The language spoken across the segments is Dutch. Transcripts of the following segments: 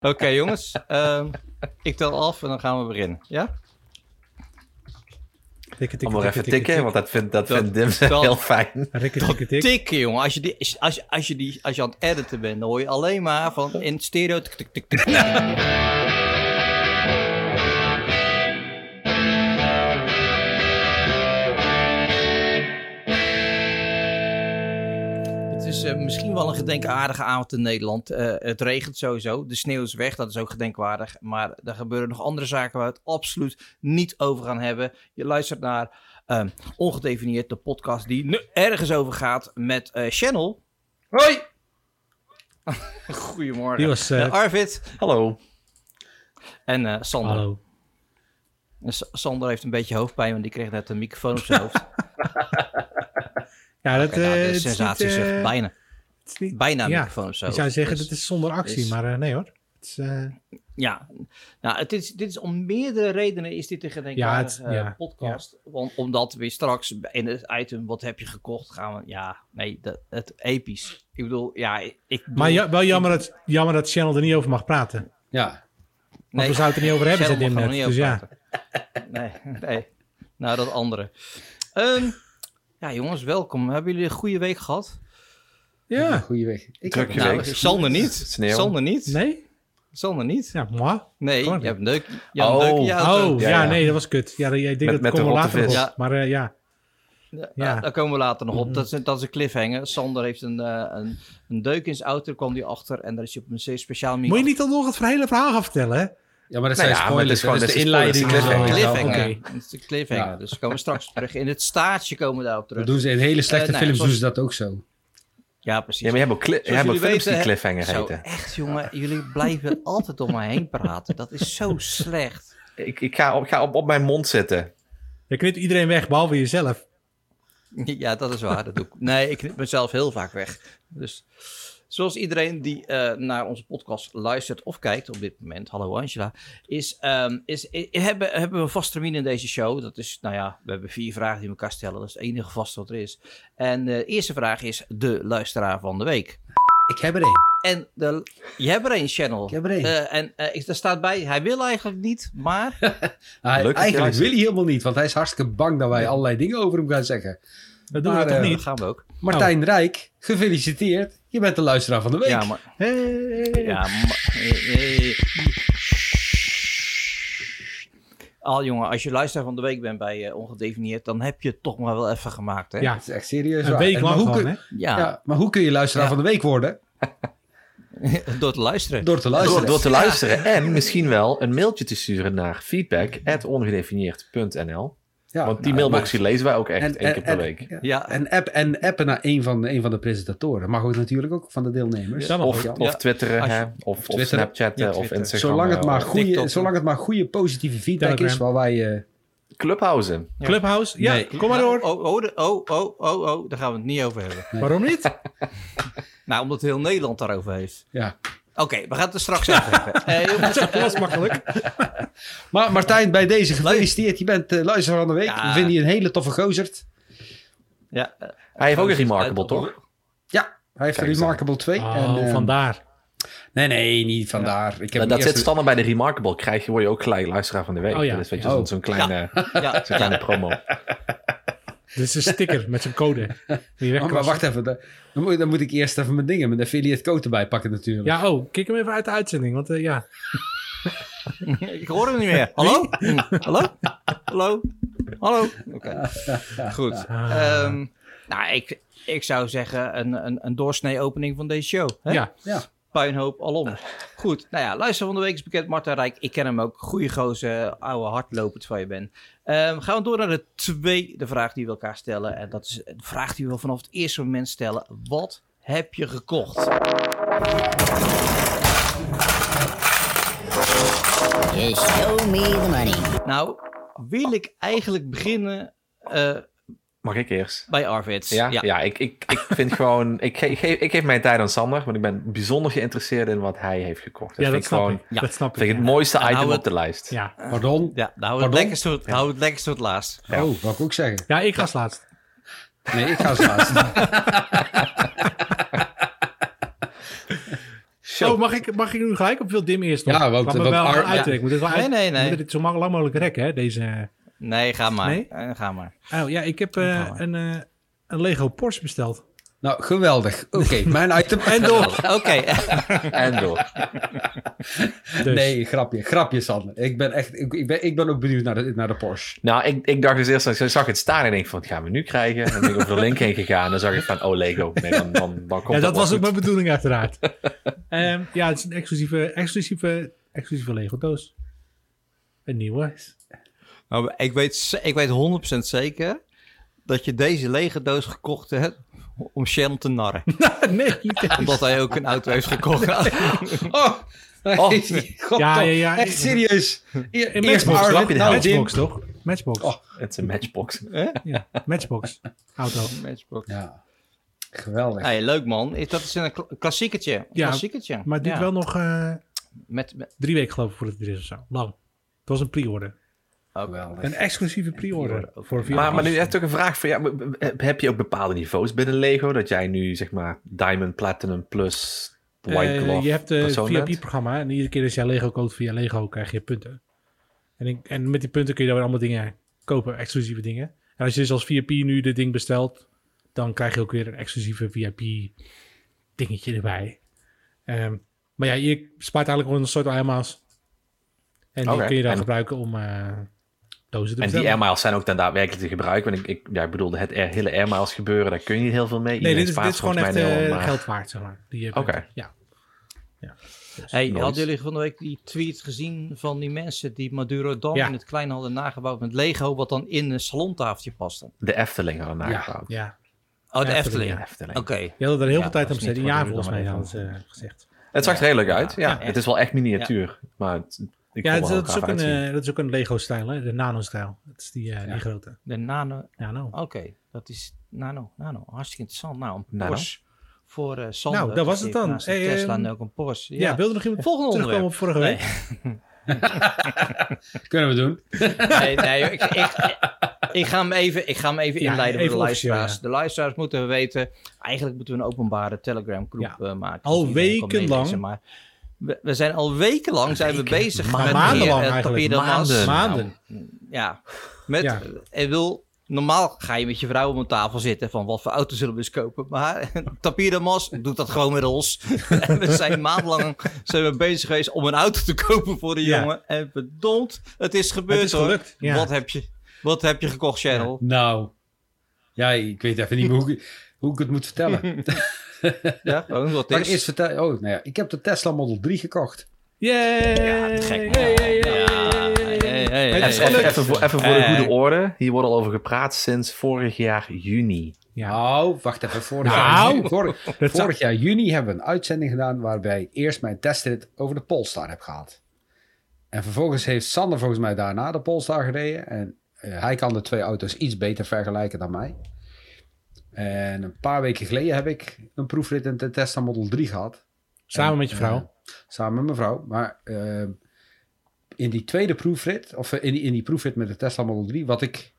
Oké, jongens. Ehm, ik tel af en dan gaan we beginnen. Ja? Tikken, nog even tikken, want dat vindt, dat Dat- vindt Dim dat- heel fijn. Rikken, tikken, tik. Tikken, jongen. Als je, die, als, je, als, je die, als je aan het editen bent, dan hoor je alleen maar van in stereo. tik, tik, tik, tik, is eh, misschien wel een gedenkaardige avond in Nederland. Eh, het regent sowieso. De sneeuw is weg. Dat is ook gedenkwaardig. Maar er gebeuren nog andere zaken waar we het absoluut niet over gaan hebben. Je luistert naar ehm, Ongedefinieerd, de podcast die nu ergens over gaat met eh Channel. Hoi! Goedemorgen. Die was, Arvid Hallo. en eh, Sander. Hallo. En Sander heeft een beetje hoofdpijn, want die kreeg net een microfoon op zijn hoofd. Ja, dat, Oké, nou, eh, de het is niet, sensatie is eh, bijna, het is niet- bijna een ja, microfoon op zijn Je zou zeggen, Dus- dat is zonder actie, is- maar eh, nee hoor. Het is, eh, Ja, nou, het is, dit is om meerdere redenen is dit een gedenkwaardige Ja, eh, podcast. Want, omdat we straks in het item wat heb je gekocht gaan we... Ja, nee, dat, het episch. Ik bedoel, ja, ik... ik bedoel- maar ja, wel jammer dat, jammer dat Channel er niet over mag praten. Ja, Want nee, we zouden het er niet over hebben, zei Cheryl Dim mag er net. Dus niet ja. over praten. Nee, nee. Nou, dat andere. Ehm, ja, jongens, welkom. Hebben jullie een goede week gehad? Ja. goede weg. Ik Druk heb- je Nou, week. Sander niet. Sneeuw. Sander niet. Nee? Sander niet. Ja, moi. Nee, je hebt een deuk. Je Oh. een deuk in je auto. Oh, Ja, ja, ja. nee, dat was kut. Ja, ik denk Met- dat met komen we later nog op. Maar eh, ja. Ja, Ja. Daar komen we later nog op. Dat is, dat is een cliffhanger. Sander heeft een, eh, een, een deuk in zijn auto. Daar kwam hij achter. En daar is hij op een zeer speciaal manier... Moet je niet al nog het hele verhaal gaan vertellen, hè? Ja, maar dat Nou zijn ja, maar het is spoilers. gewoon- dat is de is inleiding. zo. cliffhanger. Ja, cliffhanger. is de cliffhanger. Ja. Dus we komen straks terug. In het staartje komen we daarop terug. Dat doen ze in hele slechte Eh, nou, films, zoals- doen ze dat ook zo. Ja, precies. Ja, maar je hebt ook, cli- je hebt ook films die cliffhanger Zo, heten. echt jongen, jullie blijven altijd om mij heen praten. Dat is zo slecht. Ik, ik ga, op, ik ga op, op mijn mond zitten. Je knipt iedereen weg, behalve jezelf. Ja, dat is waar. Dat doe ik. Nee, ik knip mezelf heel vaak weg. Dus zoals iedereen die eh, naar onze podcast luistert of kijkt op dit moment, hallo Angela, is, ehm, is, i- hebben, hebben we een vast termijn in deze show. Dat is, nou ja, we hebben vier vragen die we elkaar stellen. Dat is het enige vast wat er is. En de eerste vraag is de luisteraar van de week. Ik heb er één. En de, je hebt er één, Channel. Ik heb er één. Eh, en eh, ik- er staat bij, hij wil eigenlijk niet, maar... Hij, Leuk eigenlijk wil hij helemaal niet, want hij is hartstikke bang dat wij allerlei dingen over hem gaan zeggen. Dat doen Maar, we toch eh, Dat niet? gaan we ook. Martijn Rijk, gefeliciteerd. Je bent de luisteraar van de week. Ja, maar... Hey. Ja, maar... Al jongen, als je luisteraar van de week bent bij eh, Ongedefinieerd, dan heb je het toch maar wel even gemaakt, hè? Ja, Dat is echt serieus een waar. week En maar hoe gewoon, kun- hè? Ja, Ja, maar hoe kun je luisteraar Ja. van de week worden? door te luisteren. Door te luisteren. Door, door te luisteren en misschien wel een mailtje te sturen naar feedback.ongedefinieerd.nl. Ja, Want die nou, mailbox die lezen wij ook echt en- één keer per en- week. ja. Ja, En, app, en appen naar een van, een van de presentatoren. Mag ook natuurlijk ook van de deelnemers. Ja, Of, ook. of twitteren, hè? Of, of Twitteren. snapchatten, of Twitter. Instagram. Zolang het, maar of goede, TikTok. zolang het maar goede positieve feedback Telegram. is, waar wij... eh, Clubhouse. Ja. Clubhouse? Ja, Nee. kom maar door. Oh, oh, oh, oh, oh, oh, daar gaan we het niet over hebben. Waarom niet? Nou, omdat heel Nederland daarover heeft. ja. Oké, we gaan het er straks over hebben. Eh, Dat was makkelijk. Maar Martijn, bij deze gefeliciteerd. Je bent eh luisteraar van de week. Ja. We vinden je een hele toffe gozerd. ja, eh, Hij heeft ook een Remarkable, uit- toch? Ja, hij heeft Kijk een Remarkable 2. Oh, en, eh, vandaar. Nee, nee, niet vandaar. Ik heb Dat, dat eerst- zit standaard bij de Remarkable. Krijg je, word je ook gelijk luisteraar van de week. Oh ja. Dat is weet je, Oh. zo'n zo'n kleine, ja, zo'n kleine promo. Dit is een sticker met zijn code. Oh, maar wacht even. Dan dan moet, dan moet ik eerst even mijn dingen, mijn affiliate code erbij pakken natuurlijk. Ja, oh, kijk hem even uit de uitzending. Want eh, ja, Ik hoor hem niet meer. Hallo? Hm, Hallo? Hallo? Hallo? Oké. Goed. Ah. Ehm, nou, ik, ik zou zeggen een, een, een doorsnee opening van deze show. Hè? ja. Ja. Puinhoop alom. Goed. Nou ja, luister van de week is bekend. Martin Rijk. Ik ken hem ook. Goeie gozer. Oude hardlopers van je bent. Ehm, gaan we door naar de tweede vraag die we elkaar stellen. En dat is een vraag die we vanaf het eerste moment stellen. Wat heb je gekocht? Just show me the money. Nou, wil ik eigenlijk beginnen eh, Mag ik eerst? bij Arvid. Ja, ja. ik, ik, ik vind gewoon... Ik, ge- ik, geef, ik geef mijn tijd aan Sander, want ik ben bijzonder geïnteresseerd in wat hij heeft gekocht. Dat ja, vind dat ik snap gewoon ik. ja. Dat snap ik. vind ik het mooiste item hou op de lijst. Ja. Pardon? Ja, dan houden we het lekkerst tot, we het lekkerst tot laatst. Ja. Oh, wat ik ook zeggen? ja, ik ga als laatst. Nee, ik ga als laatste. show. Oh, mag ik, mag ik nu gelijk op veel dim eerst nog? Ja, want- Laat me want wel Ar- gaan ja. Ik moet dit wel Nee, uit- nee, we nee. moeten dit zo lang lang mogelijk rekken, hè, deze... Nee, ga maar. Nee? Eh, ga maar. Oh, ja, ik heb eh, een, eh, een Lego Porsche besteld. Nou, geweldig. Oké, mijn item. En door. Oké. En door. Dus. Nee, grapje. Grapje, Sander. Ik ben echt... Ik, ik ben, ik ben ook benieuwd naar de, naar de Porsche. Nou, ik, ik dacht dus eerst, ik zag het staan en ik denk van, wat gaan we nu krijgen? En ben ik over de link heen gegaan en dan zag ik van, oh Lego. Nee, dan, dan, dan komt Ja, dat was ook mijn bedoeling uiteraard. Ehm, ja, het is een exclusieve, exclusieve, exclusieve Lego doos. Een nieuwe. Nou, ik, weet, ik weet 100% zeker dat je deze lege doos gekocht hebt om Shannon te narren. nee, niet Omdat hij ook een auto heeft gekocht. Oh! Oh. God, Ja, ja, ja. Echt serieus. In Eerst Matchbox, je nou. Matchbox toch? Matchbox. Oh. Het is een matchbox. Ja, Matchbox. Auto. Matchbox. Ja, geweldig. Hey, leuk man. Is- Dat is een kla- klassiekertje. Een Ja, klassiekertje. Maar het duurt Ja. wel nog eh, Met, met, drie weken geloof ik voordat het er is of zo. Lang. Het was een pre-order. Geweldig. Een exclusieve pre-order. Voor. VR. Maar, maar nu heb ik een vraag voor jou. Heb je ook bepaalde niveaus binnen Lego? Dat jij nu, zeg maar, Diamond, Platinum plus White Eh, Glove je hebt een bent? VIP-programma en iedere keer als jij Lego koopt via Lego krijg je punten. En, ik- en met die punten kun je dan weer allemaal dingen kopen, exclusieve dingen. En als je dus als VIP nu dit ding bestelt, dan krijg je ook weer een exclusieve VIP dingetje erbij. Ehm, maar ja, je spaart eigenlijk gewoon een soort airmiles. En die kun je dan en- gebruiken om eh, En die bestellen. air miles zijn ook dan daadwerkelijk te gebruiken. Want ik, ik, ja, ik bedoelde het air- hele air miles gebeuren, daar kun je niet heel veel mee. nee, Iedereen dit is, dit is gewoon echt maar- geld waard, zeg maar. Oké. punten. Ja. hey, Nice. hadden jullie van de week die tweet gezien van die mensen die Maduro Dam Ja. in het klein hadden nagebouwd met Lego, wat dan in een salontafeltje paste? De Efteling hadden Ja, nagebouwd. ja. Oh, de Efteling, Efteling. De Efteling. Oké. Je had er heel Ja, veel tijd aan besteed. Een jaar volgens mij hadden ze eh, gezegd. Het zag er heel leuk uit. Ja, Ja, het is wel echt miniatuur. Maar het, ik Ja, dat, het dat is ook een, uitzien. eh, dat is ook een Lego-stijl, hè? de nano-stijl. Dat is die, eh, Ja. die grote. De nano. Nano. Oké, dat is nano. Nano. Hartstikke interessant. Nou, een Nano? Porsche voor eh Sander. Nou, dat was het dan. Hey, Tesla ehm, en ook een Porsche. Ja, wilde nog iemand Volgende terugkomen op vorige week? Nee. Kunnen we doen. Nee, nee ik, ik, ik ga hem even, ik ga hem even Ja, inleiden even voor de luisteraars. De luisteraars moeten weten, eigenlijk moeten we een openbare Telegram groep Ja. eh, maken. Al dus wekenlang. Maar we, we zijn al wekenlang zijn we bezig met maandenlang meer, eh, eigenlijk. papier dan Maanden. was. Maanden. Ja, met, Ja. ik wil, normaal ga je met je vrouw om een tafel zitten van wat voor auto zullen we eens kopen. Maar Tapir de Mas doet dat gewoon met ons. en we zijn maandenlang zijn we bezig geweest om een auto te kopen voor de Ja. jongen. En verdomd, het is gebeurd Het is hoor. gelukt, ja. Wat, heb je, wat heb je gekocht, Cheryl? Nou, ja, ik weet even niet meer hoe, ik- hoe ik het moet vertellen. Ja, is. eerst. Oh, nou ja, ik heb de Tesla Model 3 gekocht. Yay! Ja, gek. Hey, hey, hey, Ja, hey, hey. hey, hey, Het hey, is Even, voor, even voor de goede orde. Hier wordt al over gepraat sinds vorig jaar juni. Ja. Nou, wacht even. Vorig, Nou, jaar, vorig jaar juni hebben we een uitzending gedaan waarbij ik eerst mijn testrit over de Polestar heb gehad. En vervolgens heeft Sander volgens mij daarna de Polestar gereden. En eh, hij kan de twee auto's iets beter vergelijken dan mij. En een paar weken geleden heb ik een proefrit in de Tesla Model 3 gehad. Samen En, met je vrouw. eh, samen met mijn vrouw. Maar eh, in die tweede proefrit, of eh, in die, in die proefrit met de Tesla Model 3, wat ik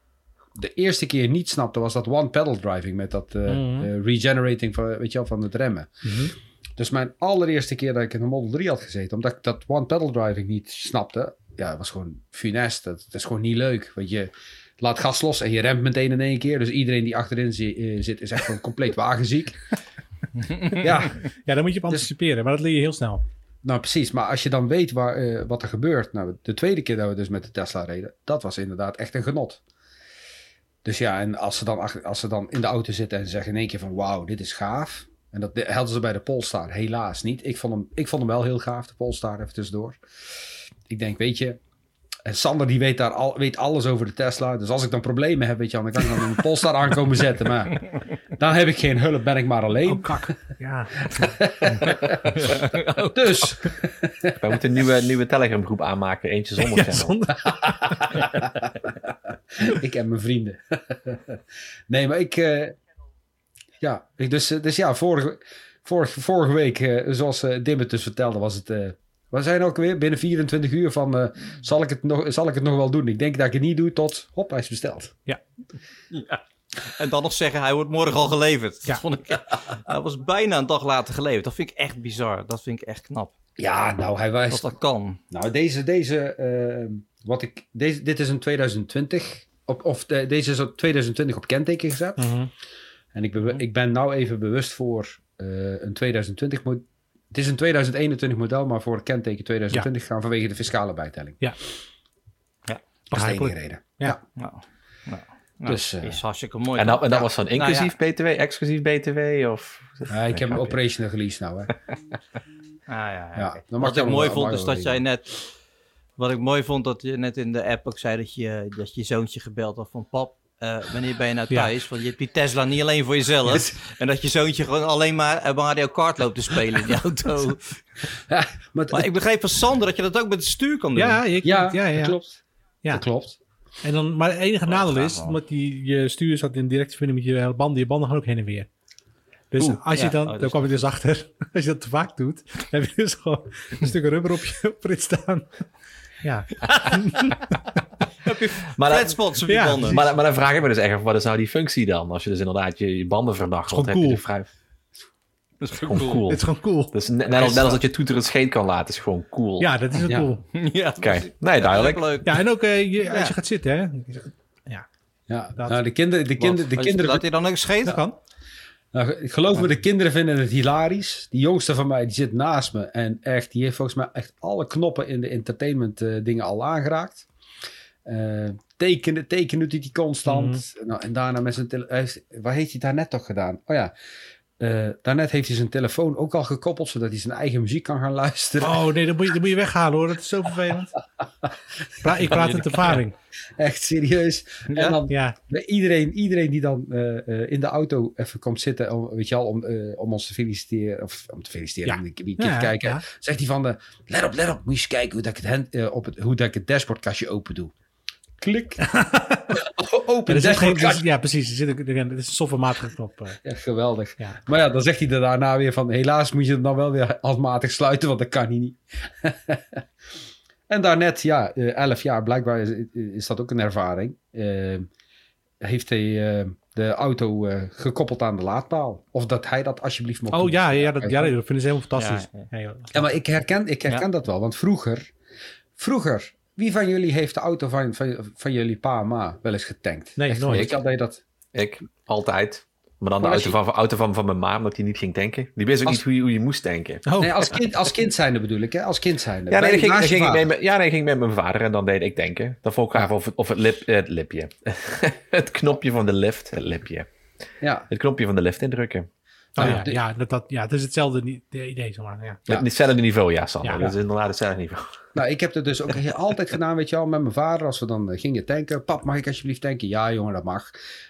de eerste keer niet snapte, was dat one-pedal driving met dat Mhm. regenerating van, weet je wel, van het remmen. Mhm. Dus mijn allereerste keer dat ik in een Model 3 had gezeten, omdat ik dat one-pedal driving niet snapte, ja, het was gewoon funest. Dat is gewoon niet leuk. Want je laat gas los en je remt meteen in één keer. Dus iedereen die achterin zi- eh, zit, is echt gewoon compleet wagenziek. ja, Ja, dan moet je op anticiperen, maar dat leer je heel snel. nou, precies. Maar als je dan weet waar, eh, wat er gebeurt. Nou, de tweede keer dat we dus met de Tesla reden, dat was inderdaad echt een genot. Dus ja, en als ze dan, achter- als ze dan in de auto zitten en ze zeggen in één keer van wauw, dit is gaaf. En dat hadden ze bij de Polestar helaas niet. Ik vond hem, ik vond hem wel heel gaaf, de Polestar, even tussendoor. Ik denk, weet je, en Sander die weet, daar al, weet alles over de Tesla. Dus als ik dan problemen heb, weet je, wel, dan kan ik dan een Polestar aankomen zetten. Maar dan heb ik geen hulp, ben ik maar alleen. Oh, kak. Ja. Dus Wij moeten een nieuwe, nieuwe Telegram groep aanmaken. Eentje zonder Ja, channel. zonder- ik en mijn vrienden. nee, maar ik. eh, ja, ik dus, eh, dus ja, vorige, vorige, vorige week, eh, zoals eh Dim het dus vertelde, was het. Eh we zijn ook weer binnen 24 uur van. eh, zal, ik het nog, zal ik het nog wel doen? Ik denk dat ik het niet doe tot. Hop, hij is besteld. En dan nog zeggen, hij wordt morgen al geleverd. Ja. Dat vond ik, hij was bijna een dag later geleverd. Dat vind ik echt bizar. Dat vind ik echt knap. Ja, nou, hij Dat was... dat kan. Nou, deze, deze, eh, wat ik, deze, dit is een 2020, op, of de- deze is op 2020 op kenteken gezet. Mhm. En ik, bewe- ik ben nou even bewust voor eh, een 2020 mo- Het is een 2021 model, maar voor kenteken 2020 gaan vanwege de fiscale bijtelling. Ja. Ja. Dat is de enige Begrijpelijk. reden. Ja. Nou, nou, nou, Dus, eh, is hartstikke mooi. En dat, en dat Ja. was dan Nou ja. inclusief BTW, exclusief BTW? Of... Ja, ik heb een operational release nou. Hè. Ah, ja, ja, Ja, Wat ik mooi vond is dat jij net... Wat ik mooi vond, dat je net in de app ook zei dat je dat je zoontje gebeld had van... Pap, eh, wanneer ben je nou Ja. thuis? Want je hebt die Tesla niet alleen voor jezelf. en dat je zoontje gewoon alleen maar eh, Mario Kart loopt te spelen in die auto. Ja, maar, ik begreep van Sander dat je dat ook met het stuur kan doen. Ja, je, ja, ja, ja, dat klopt. Ja. Dat klopt. En dan, maar het enige nadeel gaaf, is, omdat die, je stuur zat in directe verbinding met je banden, je banden gaan ook heen en weer. Dus Oeh, als je ja. dan, Oh, daar dus- kwam ik dus achter, als je dat te vaak doet, dan heb je dus gewoon een stuk rubber op je op rit staan. Ja, Maar dan, Flatspots op je Ja, banden. maar, dan- maar dan vraag ik me dus echt af, wat is nou die functie dan? Als je dus inderdaad je, je banden verdacht Het is heb gewoon je de vrij... Dat is Gewoon cool. het is gewoon cool. Dus net, net als, net als dat je toeter een scheet kan laten, is gewoon cool. Ja, dat is ook Ja. cool. ja, Oké, nee, duidelijk. leuk. Ja, en ook eh, je, als Ja. je gaat zitten, hè. Ja, Dat- nou, de, kinderen, de, kinder, de kinderen, Laat hij dan ook scheet? Dat kan. Nou, geloof me, de kinderen vinden het hilarisch. Die jongste van mij, die zit naast me. En echt, die heeft volgens mij echt alle knoppen in de entertainment eh, dingen al aangeraakt. Eh, tekenen, tekenen doet hij constant. nou, en daarna met zijn. Wat heeft hij daarnet toch gedaan? Oh ja, eh, daarnet heeft hij zijn telefoon ook al gekoppeld, zodat hij zijn eigen muziek kan gaan luisteren. Oh nee, dat moet, je, dat moet je weghalen hoor. Dat is zo vervelend. Pra- ik praat uit ervaring. Echt serieus. Ja? En dan Ja, iedereen, iedereen die dan eh, eh, in de auto even komt zitten, om, weet je al, om, eh, om ons te feliciteren, of om te feliciteren, Ja. om een keer een keer Ja, te kijken, ja. zegt hij van, de, let op, let op, moet je eens kijken hoe dat ik het, hand, op het, hoe dat ik het dashboardkastje open doe. Klik. er geen, dashboardkastje. ja precies. Er zit er is een softwarematige knop. eh. Ja, geweldig. Ja. Maar ja, dan zegt hij er daarna weer van, helaas moet je het dan wel weer handmatig sluiten, want dat kan hij niet. en daarnet, ja, eh, 11 jaar, blijkbaar is, is dat ook een ervaring. Eh, heeft hij de auto eh, gekoppeld aan de laadpaal. Of dat hij dat alsjeblieft mocht Oh doen. ja, ja, dat, ja, dat vinden ze helemaal fantastisch. Ja, Ja. Ja, maar ik herken, ik herken Ja. dat wel. Want vroeger, vroeger, wie van jullie heeft de auto van, van, van jullie pa en ma wel eens getankt? Nee, Echt, nooit. Weet je al dat. Ik, altijd. Maar dan de auto, van, auto van, van mijn ma, omdat hij niet ging tanken. Die wist ook Als- niet hoe je, hoe je moest tanken. Oh, Nee, als kind, als kind zijnde bedoel ik, hè? Als kind zijnde. Ja, nee, dan ging, dan ging ik met- ja, nee, ging ik met mijn vader en dan deed ik tanken. Dan vond ik graag of het, of het, lip, het lipje. het knopje van de lift. Het lipje. Ja, Het knopje van de lift indrukken. Oh, ja, ja, de- ja, dat, dat, ja, het is hetzelfde idee, zeg maar. Ja. Ja. Het hetzelfde niveau, ja, Sander. Ja. Dat is inderdaad hetzelfde niveau. nou, ik heb het dus ook altijd gedaan, weet je wel, met mijn vader. Als we dan eh, gingen tanken. Pap, mag ik alsjeblieft tanken? Ja, jongen, dat mag.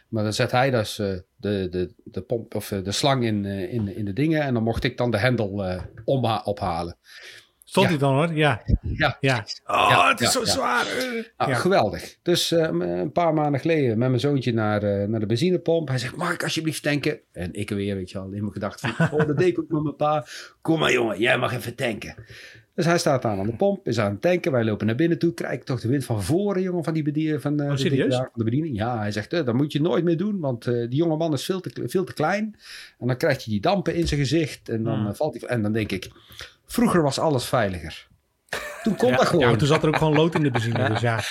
Maar dan zet hij dus eh, de, de, de, pomp, of, eh, de slang in, eh, in, in de dingen. En dan mocht ik dan de hendel eh, omha- ophalen. Stond Ja. hij dan hoor? Ja. Ja, Ja. Oh, het is zo zwaar. Nou, Ja. Geweldig. Dus eh, een paar maanden geleden met mijn zoontje naar, eh, naar de benzinepomp. Hij zegt, mag ik alsjeblieft tanken? En ik weer, weet je wel, in mijn gedachten. van, Oh, dat deed ik ook met mijn pa. Kom maar jongen, jij mag even tanken. Dus hij staat aan aan de pomp, is aan het tanken. Wij lopen naar binnen toe. Krijg ik toch de wind van voren, jongen, van die bediening. Van, eh, Oh, de serieus? van de bediening. Ja, hij zegt, eh, dat moet je nooit meer doen. Want eh, die jonge man is veel te, veel te klein. En dan krijgt hij die dampen in zijn gezicht. En dan Hmm. eh, valt hij... En dan denk ik, vroeger was alles veiliger. Toen kon dat Ja, gewoon. maar toen zat er ook gewoon lood in de benzine. Dus ja.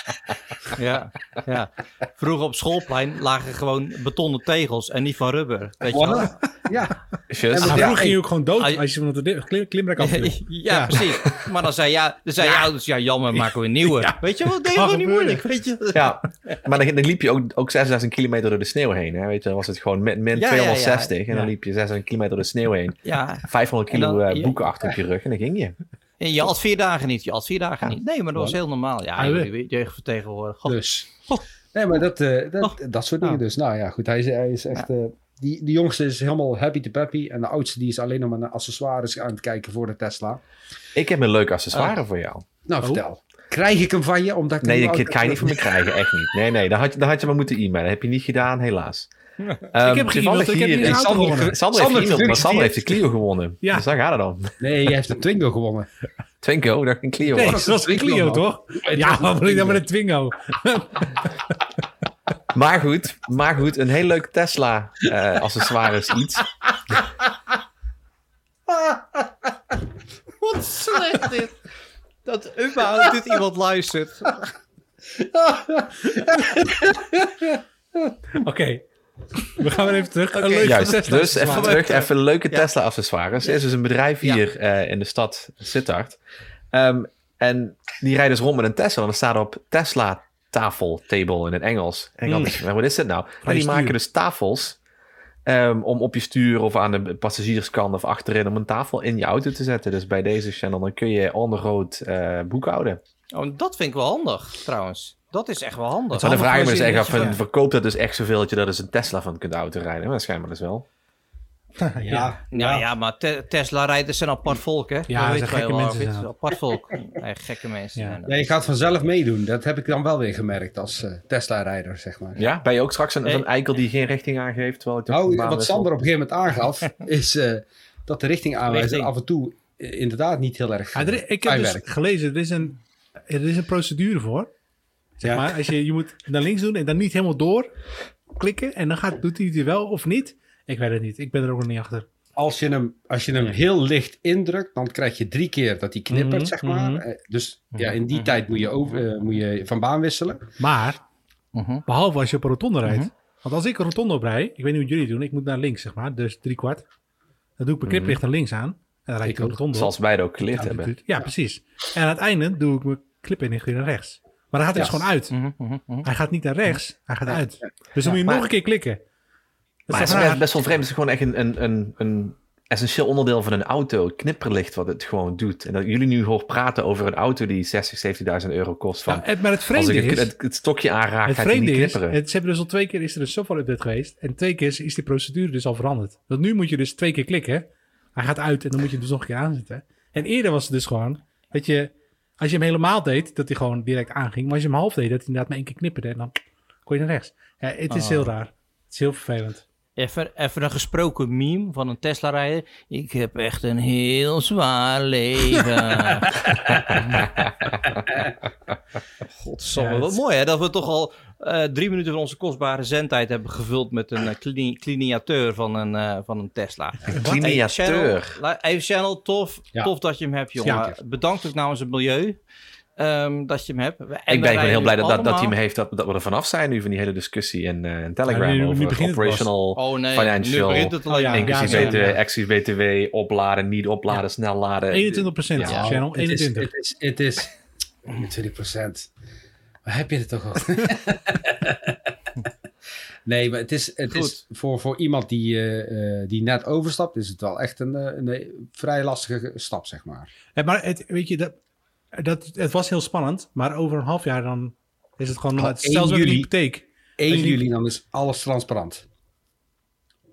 Ja, ja. Vroeger op schoolplein lagen gewoon betonnen tegels en niet van rubber. Weet je wel? Ja, Just. En Maar Ja, vroeger ging je ook gewoon dood Ah, je- als je van de klimrek afviel. ja, Ja. precies. Maar dan zei, ja, dan zei je ouders, ja jammer, maken we een nieuwe. Weet je wat, deed gewoon niet moeilijk, weet je. Ja, maar dan, dan liep je ook, ook 6000 kilometer door de sneeuw heen. Hè? Weet je, dan was het gewoon min, min Ja, ja, ja. 260 en dan Ja. liep je 600 kilometer door de sneeuw heen. Ja, 500 En dan- kilo eh, ja. boeken achter op je rug en dan ging je. En je had vier dagen niet, je had vier dagen niet. Nee, maar dat was heel normaal. Ja, Ah, die jeugdvertegenwoordiger. God. Dus. Oh. Nee, maar dat, eh, dat, Oh. dat soort dingen Ja. dus. Nou ja, goed. Hij is, hij is echt... eh, die, die jongste is helemaal happy to peppy. En de oudste die is alleen nog maar naar accessoires aan het kijken voor de Tesla. Ik heb een leuk accessoire voor jou. Nou, Oh. vertel. Krijg ik hem van je? Omdat ik Nee, dat kan je niet van me krijgen, echt niet. Nee, nee, dan had je, dan had je maar moeten e-mailen. Dat heb je niet gedaan, helaas. Ehm, Ik heb toevallig geëmaild, ik heb hier- niet Sander. Sander, Sander, heeft maar Sander heeft de. Clio gewonnen. Ja. Dus daar gaat het dan. Nee, jij heeft een Twingo gewonnen. Twinko, daar een Clio. Nee, was. dat was een Twingo, Clio toch? Ja, wat moet ik dan met een Twingo? Maar goed, maar goed, een heel leuk Tesla eh, accessoire is iets. Wat slecht dit. Dat überhaupt dit iemand luistert. Oké. We gaan weer even terug. Een leuke Juist, Tesla dus even terug, even leuke Ja. Tesla accessoires. Er is dus een bedrijf Ja. hier eh, in de stad Sittard. Ehm, en die rijden dus rond met een Tesla. En dan staat er op Tesla tafel, table in het Engels. En Mm. wat is dit nou? En die maken dus tafels ehm, om op je stuur of aan de passagierskant of achterin om een tafel in je auto te zetten. Dus bij deze channel dan kun je on the road eh, boekhouden. Oh, dat vind ik wel handig, trouwens. Dat is echt wel handig. Het Maar dan vraag ik me dus echt af, van, verkoopt dat dus echt zoveel dat je er dus een Tesla van kunt autorijden? Maar schijnbaar dus wel. Ja, Ja, ja, maar Te- Tesla-rijders zijn apart volk, hè? Dat Ja, weten zijn gekke wel, mensen zijn dat. Apart volk. Nee, gekke mensen. Ja. dat. Ja, je gaat vanzelf meedoen. Dat heb ik dan wel weer gemerkt als eh, Tesla-rijder, zeg maar. Ja, ben je ook straks een, Nee. een eikel die geen richting aangeeft? Terwijl de Nou, wat? Sander op een gegeven moment aangaf, is eh, dat de Richting. af en toe eh, inderdaad niet heel erg Ja, er- ik heb dus gelezen, er is, een, er is een procedure voor. Zeg Ja. maar, als je, je moet naar links doen en dan niet helemaal door klikken. En dan gaat, doet hij het wel of niet. Ik weet het niet. Ik ben er ook nog niet achter. Als je hem, als je hem heel licht indrukt, dan krijg je drie keer dat hij knippert, Mhm, zeg maar. mhm. Eh, Dus ja, in die tijd moet je, over, eh, moet je van baan wisselen. Maar, Mhm. behalve als je op een rotonde rijdt. Mhm. Want als ik een rotonde oprij, ik weet niet hoe jullie doen, ik moet naar links, zeg maar. Dus drie kwart. Dan doe ik mijn kniplicht naar links aan. En dan rijd ik ook. Zoals wij het ook geleerd Ja, hebben. Ja, precies. En aan het einde doe ik mijn clipinrichting naar rechts. Maar dan gaat hij dus gewoon uit. Mhm, mhm, mhm. Hij gaat niet naar rechts, hij gaat uit. Dus dan moet je Maar- nog een keer klikken. Dat Maar is het is best wel vreemd. Het is gewoon echt een, een, een, een essentieel onderdeel van een auto. Het knipperlicht wat het gewoon doet. En dat jullie nu horen praten over een auto die 60, 70.000 euro kost. Van, Ja, maar het als vreemde ik het, is... het, het stokje aanraak, Het gaat hij niet vreemde is, knipperen. het, ze hebben dus al twee keer is er een software update geweest. En twee keer is, is die procedure dus al veranderd. Want nu moet je dus twee keer klikken. Hij gaat uit en dan moet je hem dus nog een keer aanzetten. En eerder was het dus gewoon, dat je, als je hem helemaal deed, dat hij gewoon direct aanging. Maar als je hem half deed, dat hij inderdaad maar één keer knipperde en dan kon je naar rechts. Ja, het is Oh. heel raar. Het is heel vervelend. Even, even een gesproken meme van een Tesla-rijder. Ik heb echt een heel zwaar leven. Godsamme, Ja, wat mooi hè, dat we toch al eh, drie minuten van onze kostbare zendtijd hebben gevuld met een uh, van een, eh, van een Tesla. Cliniateur. Channel, even Channel, tof, Ja. tof dat je hem hebt jongen. Bedankt ook namens het milieu ehm, dat je hem hebt. En ik ben heel blij dat, dat, dat hij hem heeft, dat, dat we er vanaf zijn nu van die hele discussie in, eh, in Telegram Ja, nu- nu over operational, Oh nee, financial, nu het ja, ja, BTW, exclusief BTW, opladen, niet opladen, snel laden. 21 procent, Ja. channel. Het is, 21. het is, het is 21 procent. Waar heb je het toch over? nee, maar het is, het is voor, voor iemand die, eh, eh, die net overstapt, is het wel echt een, een, vrij lastige stap, zeg maar. Ja, maar het, weet je, dat, dat, het was heel spannend. Maar over een half jaar dan is het gewoon... Het, 1 zelfs met een juli. hypotheek. 1 Weet je- juli, dan is alles transparant.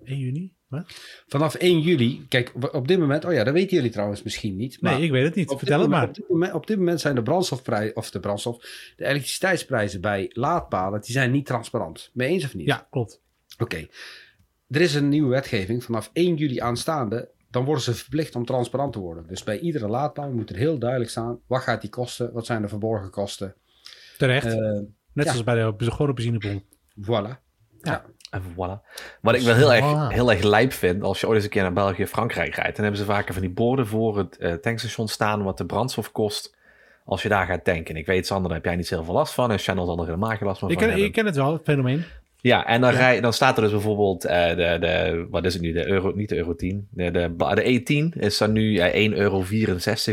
1 juni? Wat? Vanaf 1 juli, kijk, op dit moment, oh ja, dat weten jullie trouwens misschien niet. Nee, ik weet het niet. Vertel het moment- maar. Op dit, moment, op dit moment zijn de brandstofprijzen, of de brandstof, de elektriciteitsprijzen bij laadpalen, die zijn niet transparant. Mee eens of niet? Ja, klopt. Oké. Er is een nieuwe wetgeving vanaf 1 juli aanstaande. Dan worden ze verplicht om transparant te worden. Dus bij iedere laadpaal moet er heel duidelijk staan. Wat gaat die kosten? Wat zijn de verborgen kosten? Terecht. Eh, Net ja. zoals bij de gewone benzinebom. voilà. En voilà. Wat ik wel heel erg, heel erg lijp vind, als je ooit eens een keer naar België of Frankrijk rijdt, dan hebben ze vaker van die borden voor het eh, tankstation staan wat de brandstof kost als je daar gaat tanken. Ik weet, Sander, daar heb jij niet zoveel last van en Channel zal er helemaal geen last van Ik ken, hebben. ik ken het wel, het fenomeen. Ja, en dan, Rij, dan staat er dus bijvoorbeeld eh, de, de, wat is het nu, de euro, niet de euro 10, de, de, de E10 is dan nu eh, 1,64 euro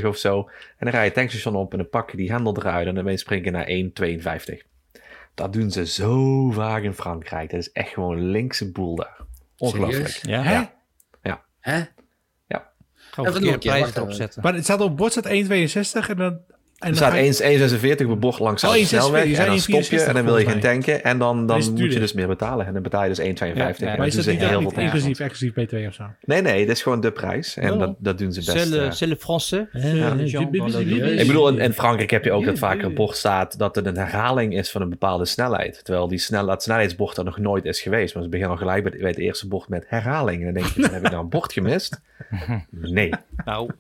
of zo. En dan rij je het tankstation op en dan pak je die hendel eruit en dan spring je naar 1,52. Dat doen ze zo vaak in Frankrijk. Dat is echt gewoon linkse boel daar. Ongelooflijk. Serieus? Ja, Ja. Hè? Gewoon Even nog verkeerde een keer, prijzen wacht erop zetten. Maar het staat op bord staat 1,62 en dan... En Er staat ga je- 1,46 op een bocht langs de Oh, 1,46, snelweg. je En dan stop je en dan wil je gaan 1,64 tanken. En dan, Dat dan moet je dus meer betalen. En dan betaal je dus 1,52. Ja, ja, maar is dat niet, heel niet inclusief, exclusief BTW of zo? Nee, nee, dit is gewoon de prijs. En Oh. dat, dat doen ze best. C'est le, c'est le français. De-. Ik bedoel, in, in Frankrijk heb je ook dat vaak een bord staat dat het een herhaling is van een bepaalde snelheid. Terwijl die snel, dat snelheidsbord er nog nooit is geweest. Maar ze beginnen al gelijk bij, bij het eerste bocht met herhaling. En dan denk je, dan heb ik nou een bord gemist? Nee. Nou,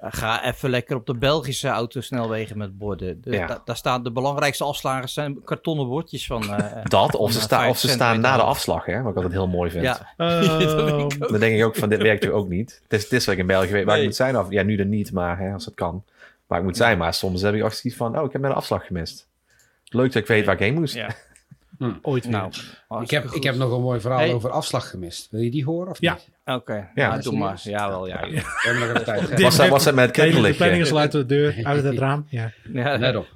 Ga even lekker op de Belgische autosnelwegen met borden. De- Ja. da- daar staan de belangrijkste afslagers zijn kartonnen bordjes van. eh, Dat, of ze, Van, sta, of ze staan na de afslag, hè, wat ik altijd heel mooi vind. ja, Oh. Dan denk ik ook van, dit werkt er ook niet. Het is, het is wat ik in België weet waar Nee. ik moet zijn. Of, ja, nu dan niet, maar hè, als het kan. Waar ik moet zijn, maar soms heb ik ook zoiets van, oh, ik heb mijn afslag gemist. Leuk dat ik weet waar ik heen moest. ja. Ooit weer. Nou, Ik heb, ik heb nog een mooi verhaal Hey. over afslag gemist. Wil je die horen of Ja. niet? Oké, Ja. ja, doe maar. Ja, wel, ja. We hebben nog even tijd. hè? Dit- Was dat, was dat met het Tijdens de planningen sluiten de deur uit het raam. Ja. ja Let op.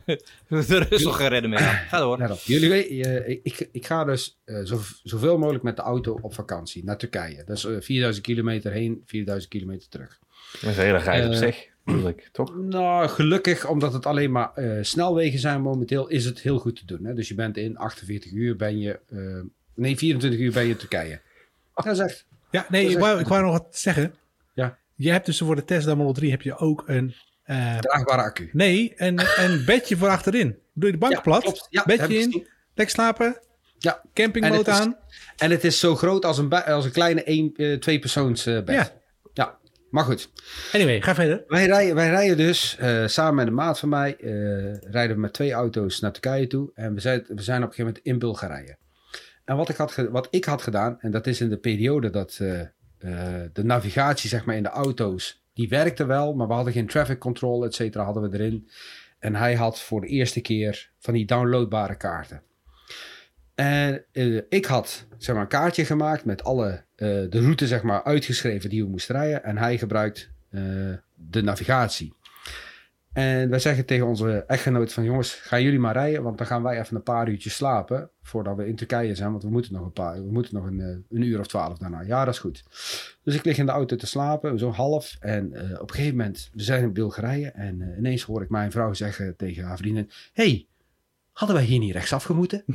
er is nog geen redden meer. Ga door. Let op. Jullie weten, eh, ik, ik ga dus eh, zo, zoveel mogelijk met de auto op vakantie naar Turkije. Dat is eh, 4000 kilometer heen, 4000 kilometer terug. Dat is een hele reis op Eh, zich, toch? Nou, gelukkig, omdat het alleen maar eh, snelwegen zijn momenteel, is het heel goed te doen. Hè? Dus je bent in 48 uur ben je, eh, nee 24 uur ben je in Turkije. Dat is echt, Ja, nee, ik wou, ik wou nog wat zeggen. Ja. Je hebt dus voor de Tesla Model 3 heb je ook een... eh, draagbare accu. nee, een, een bedje voor achterin. Doe je de bank Ja, plat, klopt. Ja, bedje in, lekker slapen, Ja, campingmode En het is- aan. en het is zo groot als een, als een kleine één, eh, tweepersoons eh, bed. Ja. Maar goed. Anyway, ga verder. Wij rijden, wij rijden dus eh, samen met een maat van mij, eh, rijden we met twee auto's naar Turkije toe. En we zijn, we zijn op een gegeven moment in Bulgarije. En wat ik had, wat ik had gedaan, en dat is in de periode dat eh, de navigatie zeg maar in de auto's, die werkte wel, maar we hadden geen traffic control, et cetera, hadden we erin. En hij had voor de eerste keer van die downloadbare kaarten. En ik had zeg maar, een kaartje gemaakt met alle de route zeg maar, uitgeschreven die we moesten rijden. En hij gebruikt eh, de navigatie. En wij zeggen tegen onze echtgenoot van jongens, gaan jullie maar rijden, want dan gaan wij even een paar uurtjes slapen voordat we in Turkije zijn, want we moeten nog een paar, we moeten nog een, eh, een uur of twaalf daarna. Ja, dat is goed. Dus ik lig in de auto te slapen, zo half. En eh, op een gegeven moment, we zijn in Bulgarije en eh, ineens hoor ik mijn vrouw zeggen tegen haar vriendin, hey, hadden wij hier niet rechtsaf gemoeten?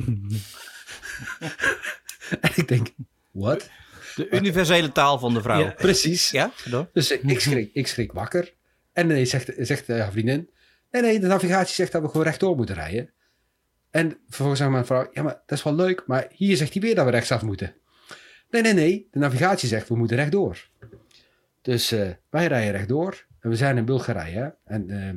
en ik denk, wat? De universele taal van de vrouw. Ja. Ja, Precies. door. Dus ik, ik, schrik, ik schrik wakker. En ineens zegt, zegt eh, haar vriendin... Nee, nee, de navigatie zegt dat we gewoon rechtdoor moeten rijden. En vervolgens zegt mijn vrouw... Ja, maar dat is wel leuk, maar hier zegt hij weer dat we rechtsaf moeten. Nee, nee, nee. De navigatie zegt we moeten rechtdoor. Dus eh, wij rijden rechtdoor. En we zijn in Bulgarije. hè. En ehm,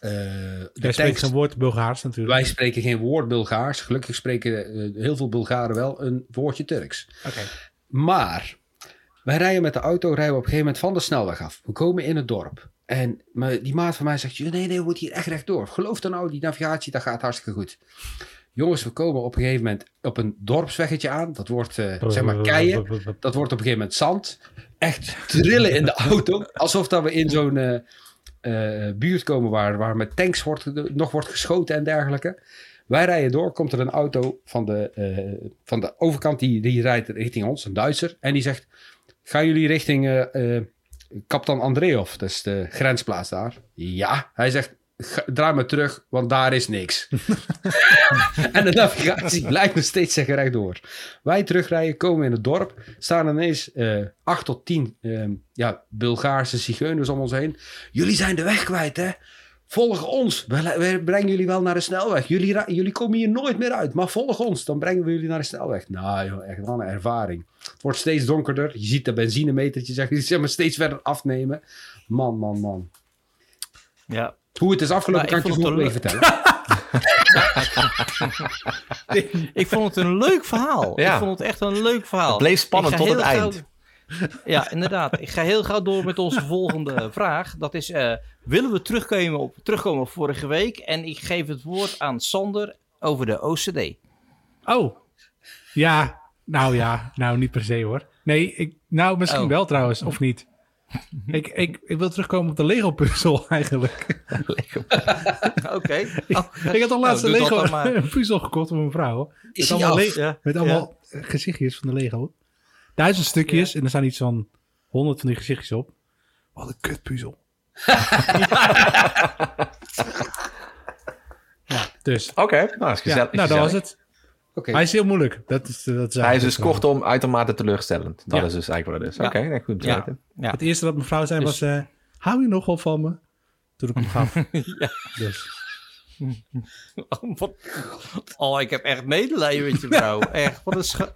eh, de Jij spreekt tanks- geen woord Bulgaars natuurlijk. wij spreken geen woord Bulgaars. Gelukkig spreken eh, heel veel Bulgaren wel een woordje Turks. Oké. Maar wij rijden met de auto rijden we op een gegeven moment van de snelweg af. We komen in het dorp. En die maat van mij zegt, nee, nee, we moeten hier echt rechtdoor. Geloof dan nou, die navigatie, dat gaat hartstikke goed. Jongens, we komen op een gegeven moment op een dorpsweggetje aan. Dat wordt, eh, zeg maar, keien. Dat wordt op een gegeven moment zand. Echt trillen in de auto. Alsof dat we in zo'n eh, eh, buurt komen waar, waar met tanks wordt, nog wordt geschoten en dergelijke. Wij rijden door, komt er een auto van de, eh, van de overkant, die, die rijdt richting ons, een Duitser. En die zegt, gaan jullie richting Kaptan Andreev, dat is de grensplaats daar. Ja, hij zegt, "Ga- draai maar terug, want daar is niks. en de navigatie blijft nog steeds zeggen rechtdoor. Wij terugrijden, komen in het dorp, staan ineens acht tot tien ja, Bulgaarse zigeuners om ons heen. Jullie zijn de weg kwijt, hè? Volg ons. We, we brengen jullie wel naar de snelweg. Jullie, jullie komen hier nooit meer uit, maar volg ons. Dan brengen we jullie naar de snelweg. Nou, joh, echt wel een ervaring. Het wordt steeds donkerder. Je ziet de benzinemetertje zeg, zeg maar, steeds verder afnemen. Man, man, man. Ja. Hoe het is afgelopen kan ik je wel week vertellen. Ik vond het een leuk verhaal. Ja. Ik vond het echt een leuk verhaal. Het bleef spannend tot het eind. gauw- Ja, inderdaad. Ik ga heel gauw door met onze volgende vraag. Dat is, eh, willen we terugkomen op, terugkomen op vorige week? En ik geef het woord aan Sander over de OCD. Oh. Ja, nou ja, nou niet per se hoor. Nee, ik, nou misschien Oh. wel trouwens, of niet. ik, ik, ik wil terugkomen op de Lego puzzel eigenlijk. Oké. Oh, ik had al laatst nou, een Lego puzzel gekocht voor mijn vrouw. Is met allemaal, Ja, met allemaal gezichtjes van de Lego. Duizend stukjes en er staan iets van honderd van die gezichtjes op. Wat een kutpuzzel. ja, dus. Oké, nou, dat is Ja, nou, dat was het. Oké. Hij is heel moeilijk. Dat is, dat is Hij is dus eigenlijk, eh, kortom uitermate teleurstellend. Dat Ja. is dus eigenlijk wat het is. Ja. Oké, goed Ja. weten. Ja. Het eerste dat mevrouw zei Dus- was... eh, hou je nog wel van me? Toen ik hem gaf. Ja. Dus. Oh, wat- oh, ik heb echt medelijden met je vrouw. Echt, wat een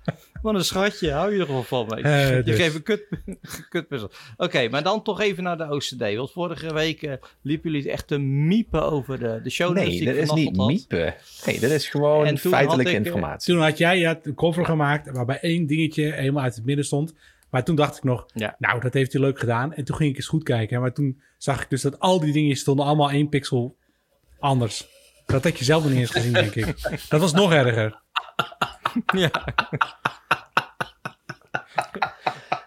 Wat een schatje, hou je er gewoon van mee. Je dus. geeft een kut, kutpuzzel. Oké, maar dan toch even naar de OCD. Want vorige week eh, liepen jullie echt te miepen over de, de show Nee, die dat is niet had. miepen. Nee, dat is gewoon feitelijke ik, eh, informatie. Toen had jij je had een cover gemaakt waarbij één dingetje helemaal uit het midden stond. Maar toen dacht ik nog, Ja. nou, dat heeft hij leuk gedaan. En toen ging ik eens goed kijken. Maar toen zag ik dus dat al die dingen stonden allemaal één pixel anders. Dat had je zelf nog niet eens gezien, denk ik. Dat was nog erger. Ja.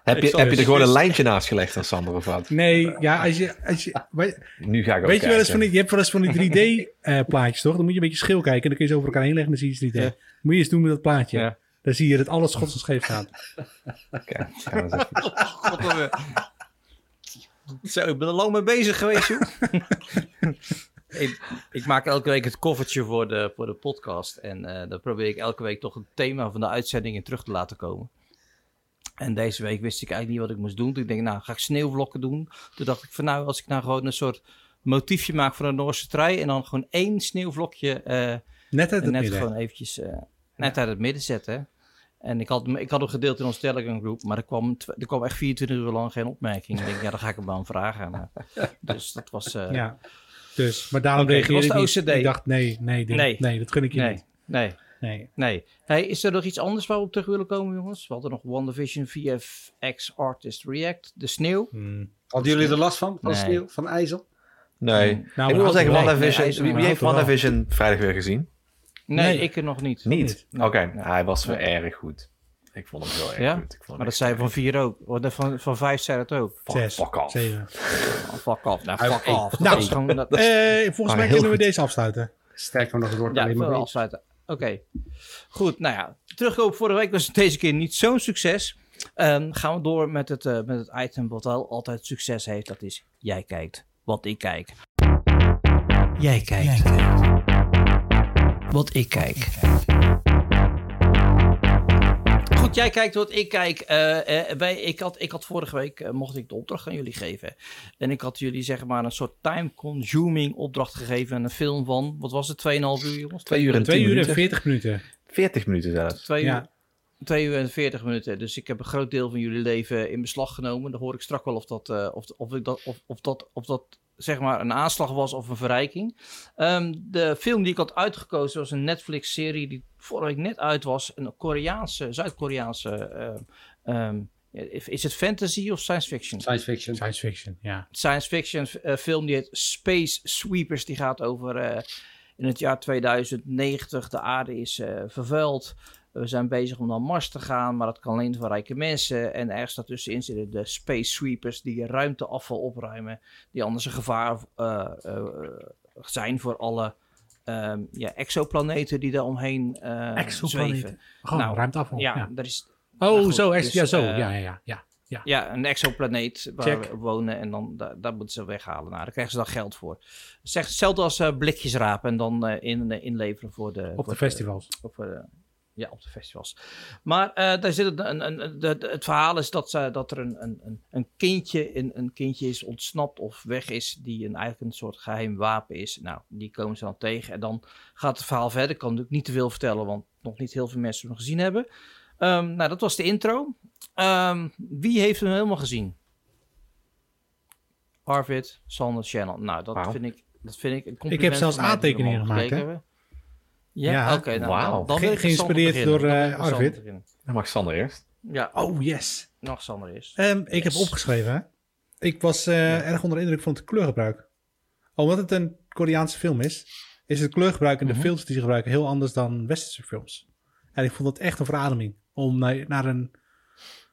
Heb je, heb je er gewoon een lijntje naast gelegd als Sander of wat? Nee, ja, als je... Als je Nu ga ik ook weet je wel eens van die, je hebt wel eens van die 3D-plaatjes, toch? Dan moet je een beetje schil kijken en dan kun je ze over elkaar heen leggen en dan zie je 3D. Ja. Moet je eens doen met dat plaatje. Ja. Dan zie je dat alles schots en scheef. Oké, gaan we eens even-. Zo, ik ben er lang mee bezig geweest, joh. ik, ik maak elke week het koffertje voor de, voor de podcast. En eh dan probeer ik elke week toch een thema van de uitzending in terug te laten komen. En deze week wist ik eigenlijk niet wat ik moest doen. Toen ik denk, nou, ga ik sneeuwvlokken doen? Toen dacht ik van, nou, als ik nou gewoon een soort motiefje maak voor een Noorse trui... en dan gewoon één sneeuwvlokje eh, Net uit het net midden. gewoon eventjes eh, net uit het midden zetten. En ik had, hem- ik had hem gedeeld in onze Telegram groep, maar er kwam, er kwam echt 24 uur lang geen opmerking. Ik denk, ja, dan ga ik hem aan vragen. Dus dat was... Ja. Dus, maar daarom Oké, reageerde ik niet. Ik dacht, nee, nee, dit- Nee. nee. dat gun ik je nee, niet. nee, Nee. nee. Hey, is er nog iets anders waar we op terug willen komen, jongens? We hadden nog WandaVision VFX Artist React, de sneeuw. Hmm. Hadden jullie er last van? Van Nee. sneeuw? Van ijzel? Nee. Nou, ik wil wel zeggen, wel. WandaVision, wie, heeft. WandaVision vrijdag weer gezien? Nee, Nee. ik er nog niet. Niet? Oké, Nee. hij was wel Nee. erg goed. Ik vond hem heel erg Ja? goed. Ik vond hem Maar dat zei erg van vier ook. Van, van vijf zei het ook. Fuck, Zes, fuck off. zeven. Oh, fuck off. Nou, fuck hey, off. nou, dat gewoon... Dat, Eh, volgens mij heel kunnen we deze afsluiten. Sterker nog, het wordt Ja, alleen afsluiten. Oké. Goed, nou ja. Terugkomen op vorige week was het deze keer niet zo'n succes. Ehm, gaan we door met het, eh, met het item wat wel altijd succes heeft. Dat is Jij kijkt wat ik kijk. Jij kijkt wat ik kijk. Goed, jij kijkt wat ik kijk. Eh, eh, wij, ik, had, ik had vorige week, eh, mocht ik de opdracht aan jullie geven. En ik had jullie zeg maar een soort time-consuming opdracht gegeven. Een film van, wat was het, 2,5 uur jongens? Twee uur en Twee tien uur en minuten. veertig minuten. 40 minuten zelfs. Twee uur, Ja. twee uur en 40 minuten. Dus ik heb een groot deel van jullie leven in beslag genomen. Dan hoor ik straks wel of dat, eh, of, of, ik dat, of, of dat, of dat zeg maar een aanslag was of een verrijking. Ehm, de film die ik had uitgekozen was een Netflix-serie die vorige week net uit was. Een Koreaanse, Zuid-Koreaanse. ehm, ehm, is het fantasy of science fiction? Science fiction. Science fiction, ja. science fiction eh, film die heet Space Sweepers. Die gaat over eh, in het jaar 2090. De aarde is eh, vervuild. We zijn bezig om naar Mars te gaan, maar dat kan alleen voor rijke mensen. En ergens daartussenin zitten de Space Sweepers die ruimteafval opruimen. Die anders een gevaar eh, eh, zijn voor alle ehm, ja, exoplaneten die daar omheen eh Exoplaneten. zweven. Gewoon Nou, ruimteafval. Ja, Ja. is Oh, nou goed, zo. ex- dus, ja, zo. eh, ja, ja, ja, ja. Ja. ja, een exoplaneet waar Check. we wonen en dan daar, daar moeten ze weghalen. Nou, daar krijgen ze dan geld voor. Zeg, hetzelfde als eh, blikjes rapen en dan eh, in, inleveren voor de... Op voor de festivals. voor de- ja, op de festivals. Maar eh, daar zit een, een, een, de, de- het verhaal is dat, ze, dat er een, een, een- kindje, een, een kindje is ontsnapt of weg is die een, eigenlijk een soort geheim wapen is. Nou, die komen ze dan tegen en dan gaat het verhaal verder. Ik kan natuurlijk niet te veel vertellen, want nog niet heel veel mensen hem gezien hebben. Ehm, nou, dat was de intro. Ehm, wie heeft hem helemaal gezien? Arvid, Sander, Channel. Nou, dat vind ik, dat vind ik een compliment. Ik heb zelfs aantekeningen gemaakt, hè? Ja, Ja. oké. nou, dan, dan Ge- met Sander geïnspireerd door, eh, Arvid. Dan mag Sander eerst. Ja, Oh, yes. nog Sander eerst. Ehm, ik heb opgeschreven, hè. Ik was eh, erg onder de indruk van het kleurgebruik. Omdat het een Koreaanse film is, is het kleurgebruik en de Mhm. filters die ze gebruiken heel anders dan westerse films. En ik vond het echt een verademing om naar, naar een...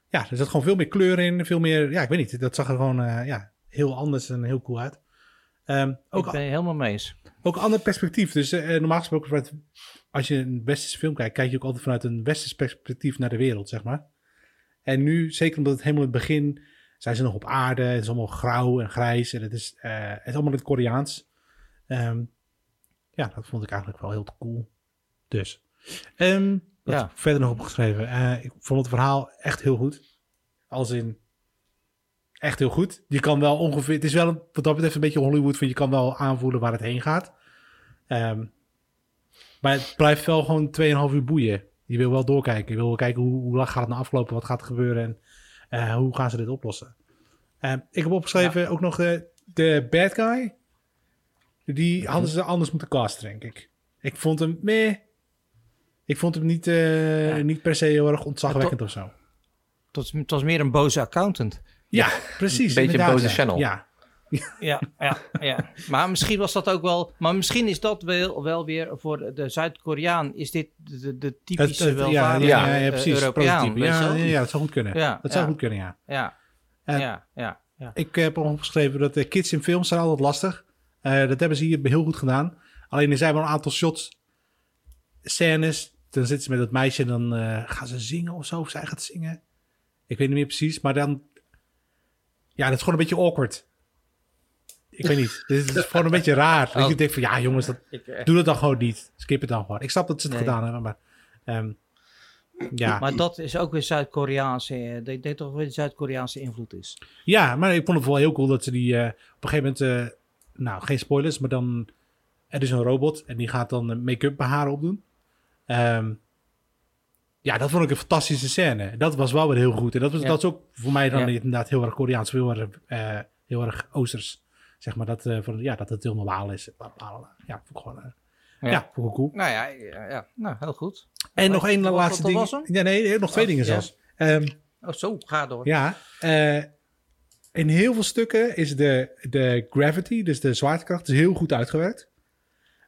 Ja, er zat gewoon veel meer kleur in, veel meer... Ja, ik weet niet, dat zag er gewoon eh, ja, heel anders en heel cool uit. Ehm, ook, ik ben helemaal mee eens. ook een ander perspectief. Dus eh, normaal gesproken, als je een westerse film kijkt, kijk je ook altijd vanuit een westers perspectief naar de wereld, zeg maar. En nu, zeker omdat het helemaal in het begin, zijn ze nog op aarde. Het is allemaal grauw en grijs en het is, eh, het is allemaal in het Koreaans. Ehm, ja, dat vond ik eigenlijk wel heel cool. Dus, ehm Ja. verder nog opgeschreven. Eh, ik vond het verhaal echt heel goed. Als in, echt heel goed. Je kan wel ongeveer, het is wel een- wat dat betreft een beetje Hollywood, van je kan wel aanvoelen waar het heen gaat. Ehm, maar het blijft wel gewoon 2,5 uur boeien. Je wil wel doorkijken. Je wil wel kijken hoe, hoe lang gaat het nou aflopen, wat gaat er gebeuren en eh, hoe gaan ze dit oplossen. Eh, ik heb opgeschreven ook nog de bad guy. Die hadden ze anders moeten casten, denk ik. Ik vond hem meh. Ik vond hem niet, eh, Ja. niet per se heel erg ontzagwekkend of zo. Het was, het was meer een boze accountant. Ja, precies. Een beetje een boze ja. channel. Ja, Ja, ja, ja. Maar misschien was dat ook wel. Maar misschien is dat wel, wel weer voor de Zuid-Koreaan. Is dit de, de, de Het- typische het- ja, welvarende ja, ja, eh, precies. Europeaan? Ja, ja, ja, dat zou goed kunnen. Ja, dat zou goed kunnen, ja. Ja, ja, ja, ja. Ik heb opgeschreven dat de kids in films zijn altijd lastig. Eh, dat hebben ze hier heel goed gedaan. Alleen er zijn wel een aantal shots, scènes. Dan zitten ze met het meisje en dan eh, gaan ze zingen of zo. Of zij gaat zingen. Ik weet niet meer precies. Maar dan... Ja, dat is gewoon een beetje awkward. Ik weet niet. Dit is gewoon een beetje raar. Dat Oh. je denkt van, ja jongens, dat, Ik, eh, doe dat dan gewoon niet. Skip het dan gewoon. Ik snap dat ze het Nee. gedaan hebben, maar... ehm, ja. Maar dat is ook weer Zuid-Koreaanse. eh, Ik denk toch weer Zuid-Koreaanse invloed is. Ja, maar ik vond het wel heel cool dat ze die eh, op een gegeven moment, eh, nou geen spoilers, maar dan er is een robot en die gaat dan eh, make-up bij haar opdoen. Ehm, ja, dat vond ik een fantastische scène. Dat was wel weer heel goed. En dat, was, Ja. dat is ook voor mij dan Ja. inderdaad heel erg Koreaans, heel erg, eh, heel erg Oosters. Zeg maar dat, eh, van, ja, dat het heel normaal is. Ja, vond ik gewoon, eh, Ja. ja. vond ik cool. Nou ja, ja, ja. Nou, heel goed. En nog één laatste ding. was hem? Ja, nee, nog twee Oh, dingen ja. zelfs. Ehm, Oh, zo, ga door. Ja, eh, in heel veel stukken is de, de gravity, dus de zwaartekracht, is heel goed uitgewerkt.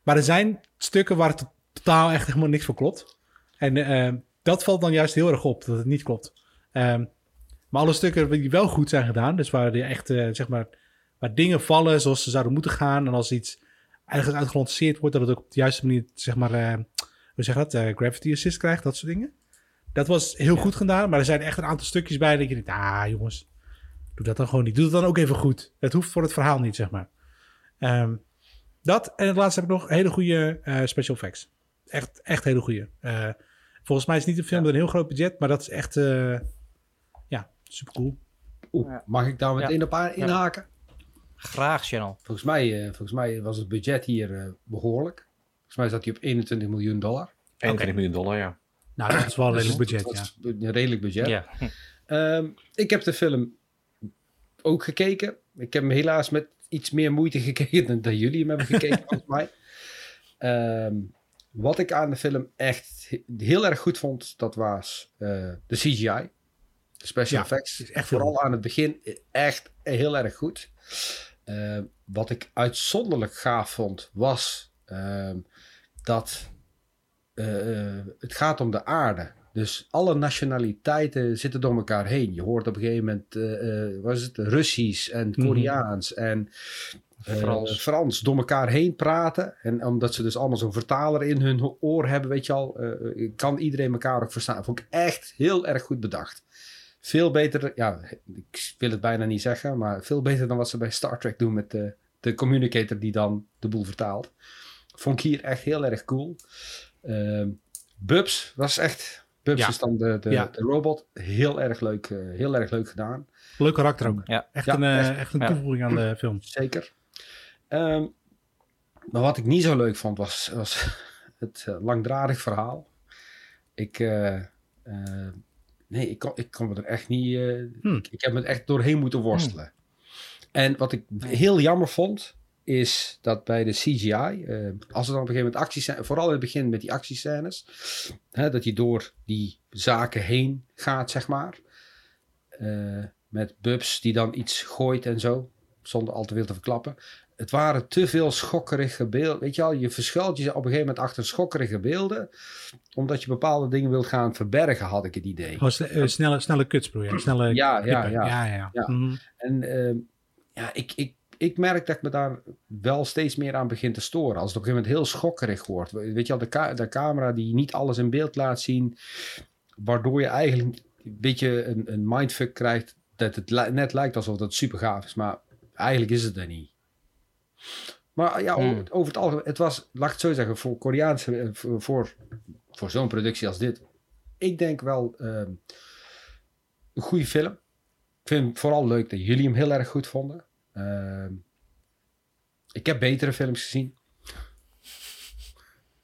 Maar er zijn stukken waar het totaal echt helemaal niks voor klopt. En eh, dat valt dan juist heel erg op, dat het niet klopt. Ehm, maar alle stukken die wel goed zijn gedaan, dus waar, die echt, eh, zeg maar, waar dingen vallen zoals ze zouden moeten gaan. En als iets ergens uitgelanceerd wordt, dat het ook op de juiste manier, zeg maar, eh, hoe zeg je dat, eh, gravity assist krijgt, dat soort dingen. Dat was heel goed gedaan, maar er zijn echt een aantal stukjes bij dat je denkt, ah jongens, doe dat dan gewoon niet. Doe het dan ook even goed. Het hoeft voor het verhaal niet, zeg maar. Ehm, dat en het laatste heb ik nog hele goede special effects. Echt, echt hele goede. Volgens mij is het niet een film met een heel groot budget, maar dat is echt, eh, ja, super cool. Oeh, Ja. mag ik daar meteen Ja. op aan- inhaken? Graag, Channel. Volgens, mij, eh, volgens mij was het budget hier eh, behoorlijk. Volgens mij zat hij op 21 miljoen dollar. 21 miljoen dollar, ja. Nou, dat is wel een redelijk Dat budget, ja. Een redelijk budget. Ja. Ehm, ik heb de film ook gekeken. Ik heb hem helaas met iets meer moeite gekeken dan, dan jullie hem hebben gekeken, volgens mij. Ehm, wat ik aan de film echt he- heel erg goed vond, dat was eh, de CGI. De special Ja, effects. is echt Vooral aan het begin echt heel erg goed. Ehm, wat ik uitzonderlijk gaaf vond, was ehm, dat eh, eh, het gaat om de aarde. Dus alle nationaliteiten zitten door elkaar heen. Je hoort op een gegeven moment, wat is het, Russisch en Mhm. Koreaans en Frans. Frans door elkaar heen praten. En omdat ze dus allemaal zo'n vertaler in hun oor hebben, weet je al, eh, eh, kan iedereen elkaar ook verstaan. Vond ik echt heel erg goed bedacht. Veel beter, ja, ik wil het bijna niet zeggen, maar veel beter dan wat ze bij Star Trek doen met de, de communicator die dan de boel vertaalt. Vond ik hier echt heel erg cool. Ehm Bubs was echt, Bubs Ja. is dan de, de, Ja. de robot, heel erg leuk, eh, heel erg leuk gedaan. Leuk karakter ook. Ja. Echt, Ja, een, eh, echt. echt een Ja. toevoeging aan de film. Zeker. Ehm, maar wat ik niet zo leuk vond, was, was het eh, langdradig verhaal. Ik, eh, eh, nee, ik kon, ik kon me er echt niet... Hmm. ik, ik heb me er echt doorheen moeten worstelen. En wat ik heel jammer vond, is dat bij de CGI, als er dan op een gegeven moment acties zijn, vooral in het begin met die actiescènes, hè, dat hij door die zaken heen gaat, zeg maar. Met Bubs die dan iets gooit en zo, zonder al te veel te verklappen. Het waren te veel schokkerige beelden. Weet je al, je verschuilt je op een gegeven moment achter schokkerige beelden, omdat je bepaalde dingen wilt gaan verbergen, had ik het idee. Sne- eh, snelle, snelle. Ja. Snelle Ja, ja, ja. ja. Mhm. En ehm, ja, ik, ik, ik merk dat ik me daar wel steeds meer aan begin te storen. Als het op een gegeven moment heel schokkerig wordt. Weet je al, de, ka- de camera die niet alles in beeld laat zien. Waardoor je eigenlijk een beetje een, een mindfuck krijgt. Dat het li- net lijkt alsof dat super gaaf is. Maar eigenlijk is het er niet. Maar ja, Hmm. over, het algemeen. Het was, laat ik het zo zeggen, voor Koreaanse... eh, Voor, voor, zo'n productie als dit. Ik denk wel ehm, een goede film. Ik vind het vooral leuk dat jullie hem heel erg goed vonden. Ehm, ik heb betere films gezien.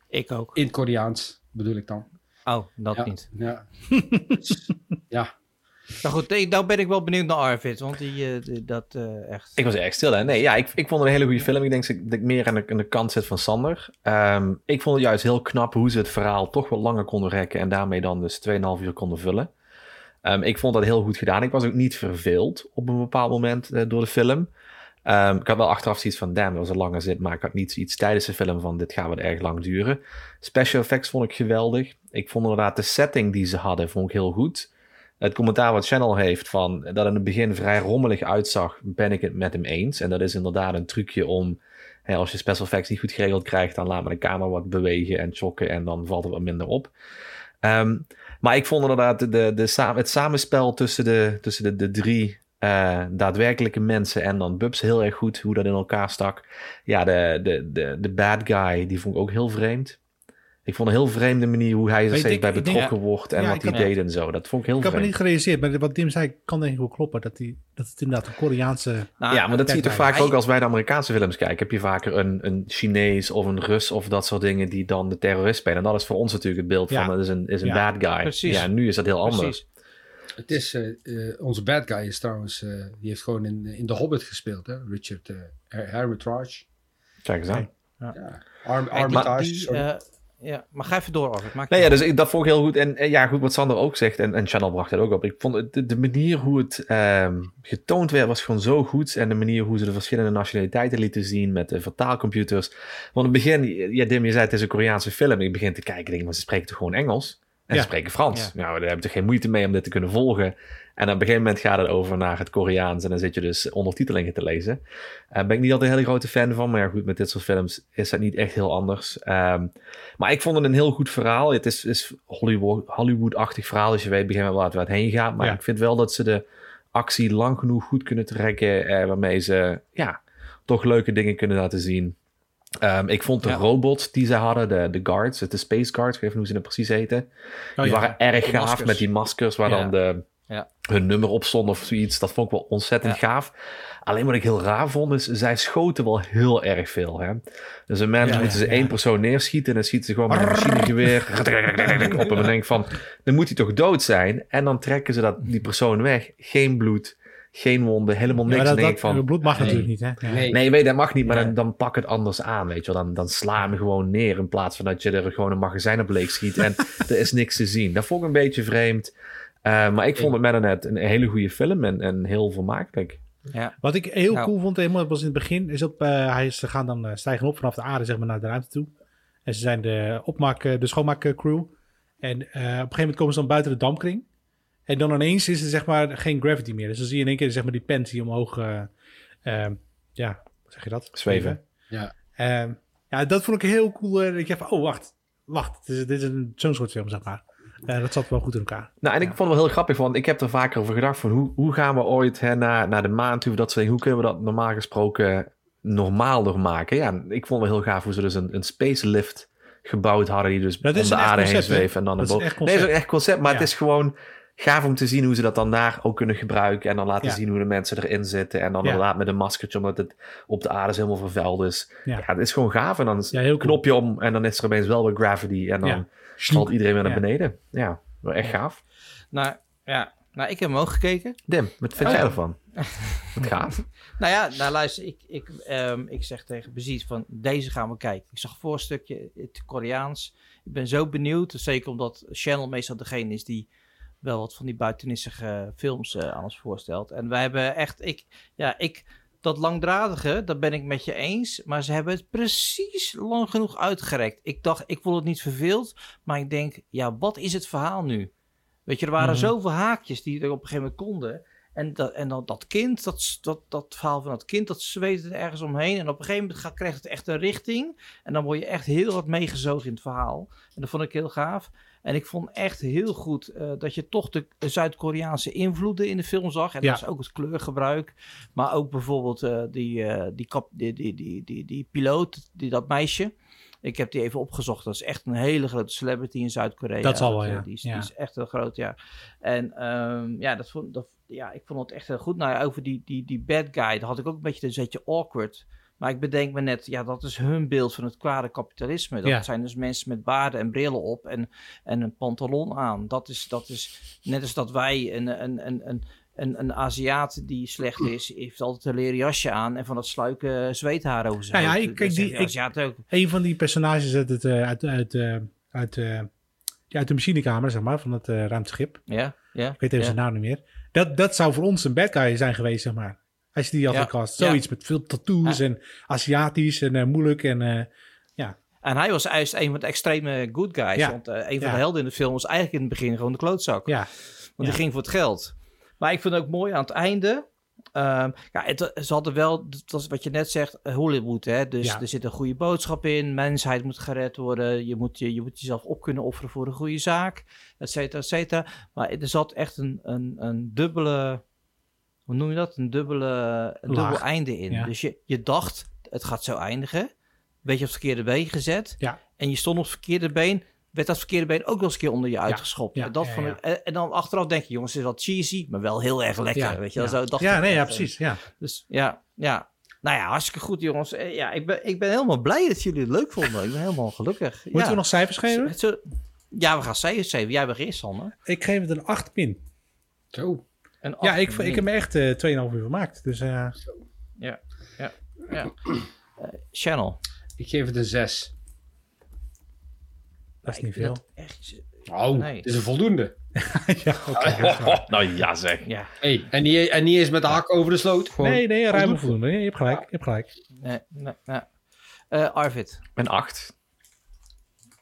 Ik ook. In het Koreaans bedoel ik dan. Oh, dat ja, niet. Ja. ja. Nou goed, nou ben ik wel benieuwd naar Arvid, want die, eh, dat eh, echt... Ik was erg stil, hè? Nee, ja, ik, ik vond het een hele goede film. Ik denk dat ik, meer aan de, kant zit van Sander. Ehm, ik vond het juist heel knap hoe ze het verhaal toch wel langer konden rekken en daarmee dan dus 2,5 uur konden vullen. Ehm, ik vond dat heel goed gedaan. Ik was ook niet verveeld op een bepaald moment eh, door de film. Ehm, ik had wel achteraf zoiets van, damn, dat was een lange zit, maar ik had niet zoiets tijdens de film van, dit gaat wel erg lang duren. Special effects vond ik geweldig. Ik vond inderdaad de setting die ze hadden, vond ik heel goed. Het commentaar wat Channel heeft van dat in het begin vrij rommelig uitzag, ben ik het met hem eens. En dat is inderdaad een trucje om, hè, als je special effects niet goed geregeld krijgt, dan laat maar de camera wat bewegen en chokken en dan valt het wat minder op. Ehm, maar ik vond inderdaad de, de, het samenspel tussen de, tussen de, de drie eh, daadwerkelijke mensen en dan Bubs heel erg goed, hoe dat in elkaar stak. Ja, de, de, de, de bad guy, die vond ik ook heel vreemd. Ik vond een heel vreemde manier hoe hij er ik steeds bij denk- betrokken wordt en Ja, wat hij deed en zo. Dat vond ik heel Ik heb vreemd. me niet gerealiseerd, maar wat Tim zei kan denk ik wel kloppen. Dat, die, dat het inderdaad een Koreaanse... Nou, ja, maar dat zie je toch vaak hij- ook als wij de Amerikaanse films kijken. Heb je vaker een, een Chinees of een Rus of dat soort dingen die dan de terrorist spelen. En dat is voor ons natuurlijk het beeld Ja. van dat is een, is een Ja, bad guy. precies. Ja, en nu is dat heel anders. Precies. Het is, eh, eh, onze bad guy is trouwens, eh, die heeft gewoon in, in The Hobbit gespeeld, hè? Richard eh Her- Hermitage. Kijk eens aan. Ja. Arm, Armitage, die, ja, maar ga even door, Arvid. Maak Nee, ja, dus ik, dat vond ik heel goed. En, en ja, goed, wat Sander ook zegt, en, en Channel bracht het ook op. Ik vond het, de, de manier hoe het ehm, getoond werd, was gewoon zo goed. En de manier hoe ze de verschillende nationaliteiten lieten zien met de vertaalcomputers. Want in het begin, ja, Dim, je zei het is een Koreaanse film. Ik begin te kijken, ik denk, maar ze spreken toch gewoon Engels? En Ja. ze spreken Frans. Nou, daar heb je toch geen moeite mee om dit te kunnen volgen. En op een gegeven moment gaat het over naar het Koreaans. En dan zit je dus ondertitelingen te lezen. Daar ben ik niet altijd een hele grote fan van. Maar ja, goed, met dit soort films is dat niet echt heel anders. Ehm, maar ik vond het een heel goed verhaal. Het is, is Hollywood, Hollywood-achtig verhaal. Dus je weet op een gegeven moment waar het heen gaat. Maar Ja. ik vind wel dat ze de actie lang genoeg goed kunnen trekken. Eh, waarmee ze ja, toch leuke dingen kunnen laten zien. Ehm, ik vond de Ja. robots die ze hadden, de, de guards, de space guards, ik weet niet hoe ze het precies heten. Oh, die ja. waren erg de gaaf maskers. met die maskers waar Ja. dan de, hun nummer op stond of zoiets. Dat vond ik wel ontzettend gaaf. Alleen wat ik heel raar vond, is zij schoten wel heel erg veel. Hè? Dus een Ja, moeten ze één persoon neerschieten en dan schieten ze gewoon met een machinegeweer op. En dan denk ik van, dan moet hij toch dood zijn? En dan trekken ze dat, die persoon weg. Geen bloed, geen wonden, helemaal Ja, niks. maar en dat, dat, van, bloed mag Nee. natuurlijk niet, hè? Ja. Nee. Nee, weet, dat mag niet, maar Ja. dan, dan pak het anders aan, weet je wel. Dan, dan sla hem gewoon neer in plaats van dat je er gewoon een magazijn op leeg schiet en er is niks te zien. Dat vond ik een beetje vreemd. Uh, maar ik vond het met net een hele goede film en, en heel vermakelijk. Ja. Wat ik heel Nou. cool vond, helemaal was in het begin, is op, uh, hij, ze gaan dan stijgen op vanaf de aarde zeg maar, naar de ruimte toe. En ze zijn de, opmaak, de schoonmaakcrew. En uh, op een gegeven moment komen ze dan buiten de dampkring. En dan ineens is er zeg maar geen gravity meer. Dus dan zie je in één keer zeg maar, die pen die omhoog, uh, ja, hoe zeg je dat? Zweven. Ja. Uh, ja, dat vond ik heel cool. Uh, ik dacht van, oh wacht, wacht, dit is, dit is een, zo'n soort film zeg maar. Uh, dat zat wel goed in elkaar. Nou, en ik vond het wel heel grappig, want ik heb er vaker over gedacht van hoe, hoe gaan we ooit hè, naar, naar de maan toe, dat soort hoe kunnen we dat normaal gesproken normaalder maken? Ja, ik vond het wel heel gaaf hoe ze dus een, een space lift gebouwd hadden, die dus dat om is de aarde concept, heen zweven en dan dat naar is boven. echt Nee, dat is een echt concept, maar Ja. het is gewoon gaaf om te zien hoe ze dat dan daar ook kunnen gebruiken en dan laten Ja. zien hoe de mensen erin zitten en dan Ja. inderdaad met een maskertje, omdat het op de aarde is helemaal vervuild is. Ja. Ja, het is gewoon gaaf en dan is Ja, heel cool. knopje om en dan is er opeens wel weer gravity en dan Ja. valt iedereen weer naar Ja. beneden. Ja, wel echt gaaf. Nou, ja. Nou, ik heb hem ook gekeken. Dim, wat vind Oh, jij ja. ervan? Wat gaaf. Nou ja, nou luister, ik, ik, ehm, ik zeg tegen Beziet van deze gaan we kijken. Ik zag voor een stukje het Koreaans. Ik ben zo benieuwd, zeker omdat Channel meestal degene is die wel wat van die buitenissige films eh, aan ons voorstelt. En wij hebben echt, ik, ja, ik, dat langdradige, dat ben ik met je eens. Maar ze hebben het precies lang genoeg uitgerekt. Ik dacht, ik vond het niet verveeld, maar ik denk, ja, wat is het verhaal nu? Weet je, er waren Mhm. zoveel haakjes die er op een gegeven moment konden. En, dat, en dan dat kind, dat, dat, dat verhaal van dat kind, dat zweet er ergens omheen. En op een gegeven moment gaat, krijgt het echt een richting. En dan word je echt heel wat meegezogen in het verhaal. En dat vond ik heel gaaf. En ik vond echt heel goed eh, dat je toch de Zuid-Koreaanse invloeden in de film zag. En Ja. dat is ook het kleurgebruik. Maar ook bijvoorbeeld eh, die, eh, die, kap, die, die, die, die, die piloot, die, dat meisje. Ik heb die even opgezocht. Dat is echt een hele grote celebrity in Zuid-Korea. Dat zal wel, ja. Die is, Ja. die is echt heel groot, ja. En ehm, ja, dat vond, dat, ja, ik vond het echt heel goed. Nou ja, over die, die, die bad guy, daar had ik ook een beetje een zetje awkward. Maar ik bedenk me net, ja, dat is hun beeld van het kwade kapitalisme. Dat Ja. zijn dus mensen met baarden en brillen op en, en een pantalon aan. Dat is, dat is net als dat wij een, een, een, een, een, een Aziat die slecht is, heeft altijd een leren jasje aan en van dat sluike zweethaar over zijn Ja, ja, hoofd. ik- kijk, die- ik- ook. Een van die personages uit, het, eh, uit, uit, eh, uit, eh, ja, uit de machinekamer, zeg maar, van het ruimteschip. Ja, ja. Ik weet even ja. zijn naam niet meer. Dat, dat zou voor ons een bad guy zijn geweest, zeg maar. Als je die had Ja. gecast. Ja. Zoiets met veel tattoos Ja. en Aziatisch en eh, moeilijk. En eh, En hij was juist een van de extreme good guys. Ja. Want eh, een van Ja. de helden in de film was eigenlijk in het begin gewoon de klootzak. ja, Want Ja. die ging voor het geld. Maar ik vind het ook mooi aan het einde. ehm, ja, het, ze hadden wel, dat was wat je net zegt, Hollywood. Hè? Dus Ja. er zit een goede boodschap in. Mensheid moet gered worden. Je moet, je, je moet jezelf op kunnen offeren voor een goede zaak. Et cetera, et cetera. Maar er zat echt een, een, een dubbele, hoe noem je dat? Een dubbele, een dubbel einde in. Ja. Dus je, je dacht, het gaat zo eindigen. Beetje op het verkeerde been gezet. Ja. En je stond op het verkeerde been. Werd dat verkeerde been ook nog eens een keer onder je uitgeschopt. ja, En dat ja, vond ja. ik- en, en dan achteraf denk je, jongens, het is wat cheesy, maar wel heel erg lekker. ja, weet je wel, ja. zo dacht ja, ik nee, ja, precies. Ja. Dus ja, ja. Nou ja, hartstikke goed, jongens. Eh, Ja, ik ben, ik ben helemaal blij dat jullie het leuk vonden. Ik ben helemaal gelukkig. Moeten ja. we nog cijfers geven? Ja, we gaan cijfers geven. Jij begint, Sander. Ik geef het een 8 pin. Zo. Een Ja, ik, ik heb me echt eh 2,5 uur gemaakt. Dus eh, Ja, ja, ja. Eh, Channel. Ik geef het een 6. dat is niet veel. echt... Oh, Nee. het is een voldoende. ja, oké. nou ja, zeg. Ja, Hey, en, niet, en niet eens met de hak over de sloot. Gewoon. Nee, nee, ruim voldoende. Nee, je hebt gelijk. Je hebt gelijk. nee, nee, nee. Eh, Arvid. Een 8.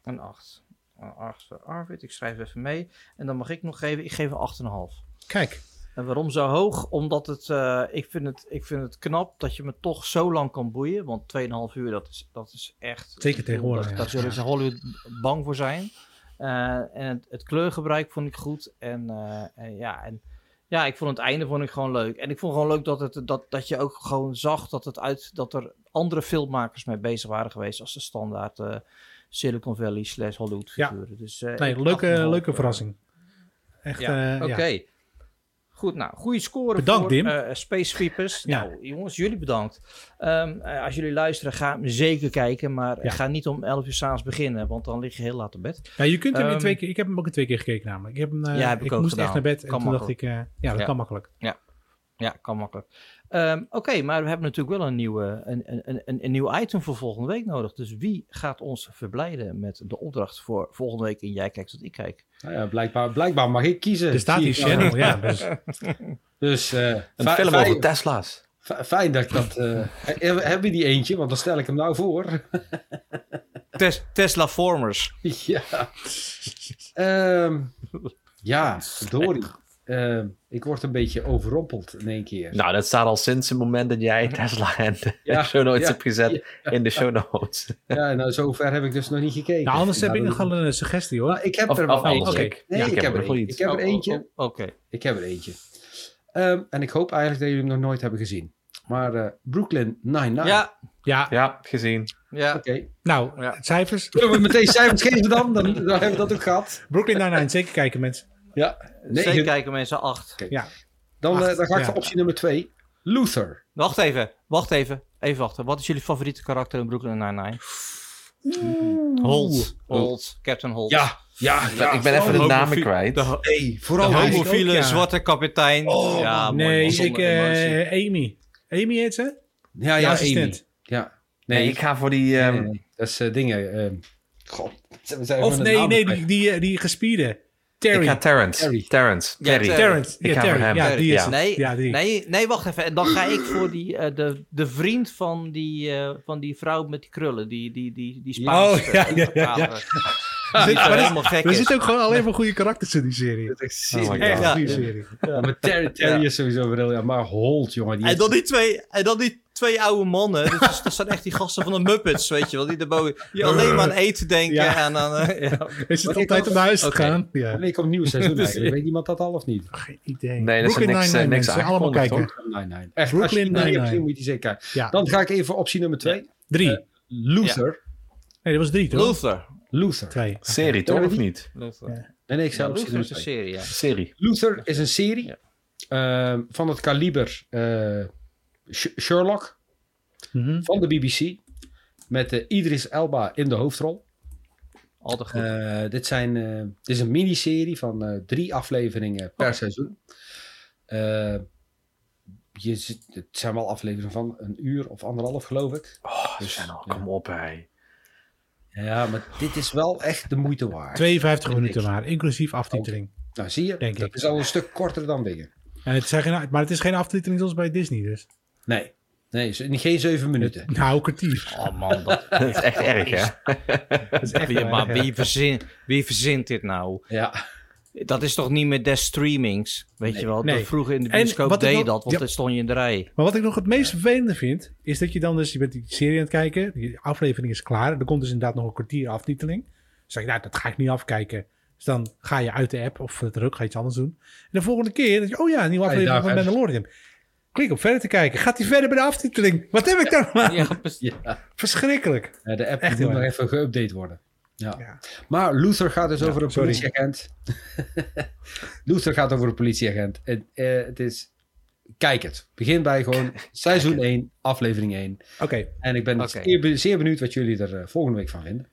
Een 8. Een 8 voor Arvid. Ik schrijf even mee. En dan mag ik nog geven. Ik geef een 8,5. Kijk. En waarom zo hoog? Omdat het, eh, ik, vind het, ik vind het knap dat je me toch zo lang kan boeien. Want 2,5 uur, dat is, dat is echt... Zeker tegenwoordig, Daar, ja. daar zullen ze Hollywood bang voor zijn. Eh, en het, het kleurgebruik vond ik goed. En, eh, en ja, en ja, ik vond het einde vond ik gewoon leuk. En ik vond gewoon leuk dat, het, dat, dat je ook gewoon zag dat, het uit, dat er andere filmmakers mee bezig waren geweest. Als de standaard Silicon Valley slash Hollywood Ja. figuren. Dus, eh, Nee, leuke, 8,5, leuke verrassing. Echt, ja, oké. ja. Goed, nou, goede score Bedankt, voor Dim. eh, Space Sweepers. Ja. Nou, jongens, jullie bedankt. Ehm, eh, als jullie luisteren, ga hem zeker kijken. Maar Ja. ga niet om 11 uur s'avonds beginnen, want dan lig je heel laat op bed. Ja, je kunt hem in Ehm, twee keer. Ik heb hem ook in twee keer gekeken namelijk. Ik heb hem. eh, Ja, heb ik moest gedaan. echt naar bed en toen dacht ik, ja, dat Ja. kan makkelijk. Ja, kan makkelijk. Ehm, Oké, maar we hebben natuurlijk wel een, nieuwe, een, een, een, een nieuw item voor volgende week nodig. Dus wie gaat ons verblijden met de opdracht voor volgende week in Jij Kijkt Tot Ik Kijk? Nou ja, blijkbaar, blijkbaar mag ik kiezen. Er staat nou. channel, ja. Dus, Dus eh, Een fi- film over Tesla's. fi- fijn dat ik dat... eh heb, je die eentje? Want dan stel ik hem nou voor. Tes- Tesla Formers. ja. Ehm, ja, verdorie. Ehm, ik word een beetje overrompeld in één keer. Nou, dat staat al sinds het moment dat jij Tesla en de Ja, show notes ja, hebt gezet in de show notes. Ja, nou zover heb ik dus nog niet gekeken. nou, anders heb Ja, ik nog wel een suggestie hoor. Ik heb Of- er wel of anders, eentje. ik. Nee, Ja, ik, ik heb er er nog een- ik heb er oh, eentje. oh, Oké. Ik heb er eentje. Ehm, en ik hoop eigenlijk dat jullie hem nog nooit hebben gezien. Maar eh, Brooklyn Nine-Nine. Ja, Ja, Ja, gezien. ja. Oké. nou, Ja. cijfers. Zullen we meteen cijfers geven dan? dan? Dan hebben we dat ook gehad. Brooklyn Nine-Nine, zeker kijken mensen. Ja. Zeker Negen. kijken mensen, acht. Ja, Dan, eh, Acht, dan ga ik ja. voor optie nummer twee. Luther. Wacht even, wacht even. Even wachten. Wat is jullie favoriete karakter in Brooklyn Nine-Nine? Holt. Holt. Captain Holt. Ja. Ja, ja. ik ben even de namen kwijt. De, de vooral ik homofiele ook, ja. zwarte kapitein. Oh, ja, mooi, nee, man. ik, eh Amy. Amy heet ze? Ja, De ja, assistent. Amy. Ja. Nee, Nee, ik ga voor die... ehm, nee, nee, dat is eh, dingen. ehm God. Of de nee, nee, die, die, die gespierde. Terry. Ik ga Terrence. Terry. Terrence. Ja, Terry. Terry. Terrence. Ik Ja, ga voor Terry. hem. Ja, die is. Nee, Ja, die. nee, nee, wacht even. En dan ga ik voor die, eh, de, de vriend van die, eh, van die vrouw met die krullen. Die, die, die, die Spaanse. Oh, ja, ja, ja, ja. Zit- Er is. zitten ook gewoon alleen maar goede karakters in die serie. Oh my Echt God. een goede serie. Ja, maar Terry, Terry is sowieso wel... Ja, maar Holt, jongen. Die En is- dan die twee, en dan die twee oude mannen. Dat, is, dat zijn echt die gasten van de Muppets, weet je wel. Die, erboven, die alleen maar aan eten denken. Ja. En aan, eh, ja. Is het Maar ik altijd om naar huis te gaan? Ja. Nee, komt een nieuw seizoen eigenlijk. Weet iemand dat al of niet? Geen idee. Nee, dat is Brooklyn niks, eh, Nine-Nine, niks. Allemaal kijken. Nee, nee. Echt, Brooklyn als je moet je die zeker kijken. Ja. Dan ga ik even voor optie nummer twee. Drie. Eh, Luther. Nee, dat was drie, toch? Luther. Luther. Twee. Serie, toch? Of niet? Luther. Ja. Nee, nee, ik zei optie Luther is een serie, ja. Serie. Luther is een serie ehm, van het kaliber Sh- Sherlock. Mhm. van de BBC. Met eh, Idris Elba in de hoofdrol. Altijd goed. Eh, dit, zijn, eh, dit is een miniserie van drie afleveringen per Oké. seizoen. Je zit, het zijn wel afleveringen van een uur of anderhalf, geloof ik. Oh, Dus, ja. kom op, hé. Ja, maar dit is wel echt de moeite waard. 52 Vind minuten ik. maar, inclusief aftiteling. Nou, zie je, Denk dat ik. is al een stuk korter dan dingen. En het zijn geen, maar het is geen aftiteling zoals bij Disney dus. Nee, nee geen zeven minuten. Nou, een kwartier. Oh man, dat, Dat is echt erg, hè? Dat is echt wie, maar ja. wie, verzin, wie verzint dit nou? Ja, Dat is toch niet met des streamings? Weet Nee. je wel? Nee. Vroeger in de bioscoop deed je nog- dat, want ja. dan stond je in de rij. Maar wat ik nog het meest vervelende vind, is dat je dan dus, je bent die serie aan het kijken, die aflevering is klaar, er komt dus inderdaad nog een kwartier aftiteling. Dan zeg je, nou, dat ga ik niet afkijken. Dus dan ga je uit de app of terug, ga je iets anders doen. En de volgende keer, dat je, oh ja, een nieuwe aflevering van. Mandalorian. Klik op verder te kijken. Gaat hij verder bij de aftiteling? Wat heb ik dan aan? Ja, precies. ja. Verschrikkelijk. Eh, de app Echt moet nog even geüpdate worden. Ja. Ja. Maar Luther gaat dus Ja, over een sorry. politieagent. Luther gaat over een politieagent. En, eh, het is... Kijk het. Begin bij gewoon seizoen 1, aflevering 1. Oké, En ik ben zeer benieuwd wat jullie er eh, volgende week van vinden.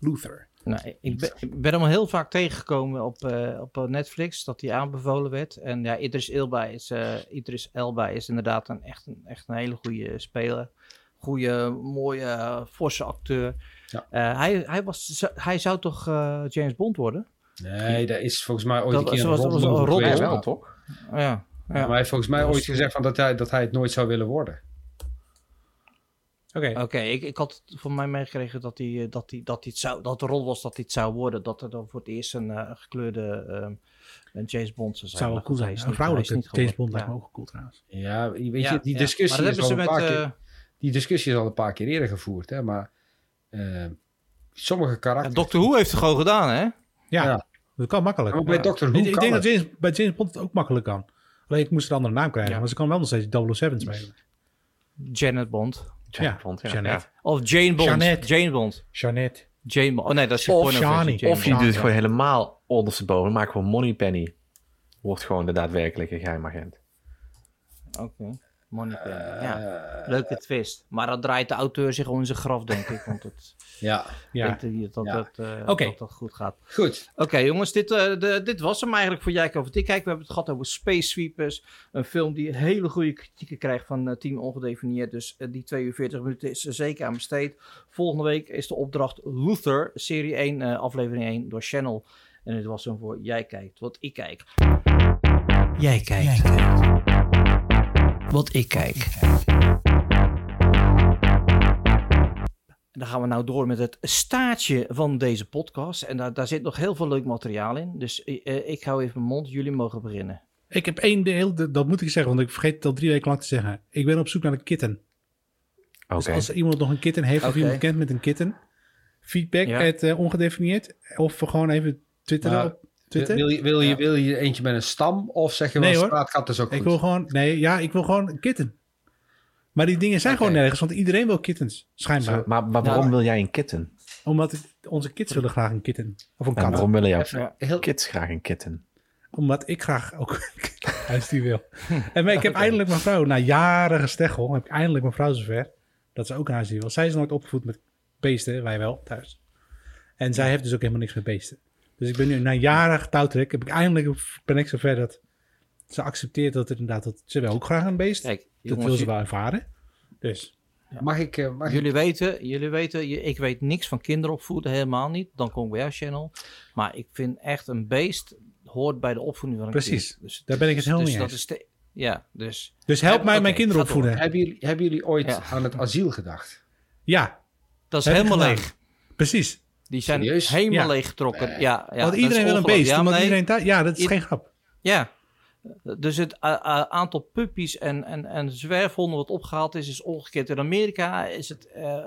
Luther. Nou, ik, ben, ik ben hem al heel vaak tegengekomen op, eh, op eh, Netflix, dat hij aanbevolen werd. En ja, Idris Elba is, eh, Idris Elba is inderdaad een, echt, een, echt een hele goede speler. Goede, mooie, forse acteur. Ja. Eh, hij, hij, was, hij zou toch eh, James Bond worden? Nee, dat is volgens mij ooit Dat een keer was- een was- was een wel, maar- toch? Ja, ja. Maar hij heeft volgens mij Dat was ooit gezegd van dat, hij, dat hij het nooit zou willen worden. Oké, Oké, ik, ik had van mij meegekregen dat, hij, eh, dat, hij, dat, het zou, dat de rol was dat hij het zou worden. Dat er dan voor het eerst een eh, gekleurde ehm, een James Bond zou zijn. zou wel Maar cool zijn. Een niet- vrouwelijke niet James Bond lijkt me ook cool trouwens. Ja, weet je, Ja, die ja. discussie Maar is al een paar keer... eh, Die discussie is al een paar keer eerder gevoerd, hè, maar sommige Ja, karakters... Doctor Who heeft het gewoon gedaan, hè? Ja, Ja. dat kan makkelijk. Maar bij Ja. Doctor Ik, Who ik kan denk het. dat James, bij James Bond het ook makkelijk kan. Alleen ik moest een andere naam krijgen, Ja. maar ze kan wel nog steeds 007 spelen. Janet Bond. Ja. Of Jane Bond. Jane Bond. Jeannette. Jane Bond. Oh nee, dat is Of Shani. Of je doet het gewoon helemaal ondersteboven. Maak gewoon Moneypenny. Wordt gewoon de daadwerkelijke geheimagent. Oké. Moneypenny. Eh, ja. Leuke twist. Maar dan draait de auteur zich om in zijn graf, denk ik. Want het Ja, hij dat, Ja. dat, eh, dat dat goed gaat. goed. Oké jongens, dit, eh, de, dit was hem eigenlijk voor Jij over Dik. Kijk, we hebben het gehad over Space Sweepers. Een film die hele goede kritieken krijgt van eh, Team Ongedefinieerd. Dus eh, die 2 uur 40 minuten is er zeker aan besteed. Volgende week is de opdracht Luther, serie 1, eh, aflevering 1 door Channel. En dit was hem voor Jij kijkt, wat ik kijk. Jij kijkt. Wat ik kijk. En dan gaan we nou door met het staartje van deze podcast. En daar, daar zit nog heel veel leuk materiaal in. Dus eh, ik hou even mijn mond. Jullie mogen beginnen. Ik heb één deel, dat moet ik zeggen, want ik vergeet het al drie weken lang te zeggen. Ik ben op zoek naar een kitten. Oké. Dus als iemand nog een kitten heeft of iemand kent met een kitten, feedback Ja. het eh, ongedefinieerd. Of gewoon even twitteren Twitter. Wil je, wil, je, wil je eentje met een stam of zeg je Nee, wel straatkat is ook goed? ik wil gewoon, nee, ja, ik wil gewoon een kitten. Maar die dingen zijn gewoon nergens, want iedereen wil kittens, schijnbaar. Zo, maar, maar waarom wil jij een kitten? Omdat het- onze kids willen graag een kitten. Of een En kat. waarom willen jouw heel, kids graag een kitten? Omdat ik graag ook een huisdier wil. En ik heb eindelijk mijn vrouw, na jaren gesteggel, heb ik eindelijk mijn vrouw zover dat ze ook een huisdier wil. Zij is nooit opgevoed met beesten, wij wel, thuis. En zij heeft dus ook helemaal niks met beesten. Dus ik ben nu na jaren touwtrek, heb ik eindelijk, ben ik zover dat ze accepteert dat het inderdaad, dat ze wil ook graag een beest. Kijk, dat wil ze wel ervaren. Dus, mag ik... eh, mag ik jullie weten, jullie weten ik weet niks van kinderopvoeden, helemaal niet. Dan kom ik bij jouw channel. Maar ik vind echt een beest hoort bij de opvoeding van een Precies. kind. Dus, Daar ben ik het helemaal dus mee dat eens. is de- Ja, dus... dus help mij mijn kinderen opvoeden. hebben, jullie, hebben jullie ooit Ja. aan het asiel gedacht? Ja, Dat is helemaal leeg. precies. Die zijn Serieus? helemaal Ja. leeggetrokken. Nee. Ja, ja, Want iedereen wil een beest. Ja, nee, iedereen thuis- ja, dat is I- geen grap. Ja. Dus het aantal puppies en, en, en zwerfhonden wat opgehaald is, is omgekeerd. In Amerika is het, uh,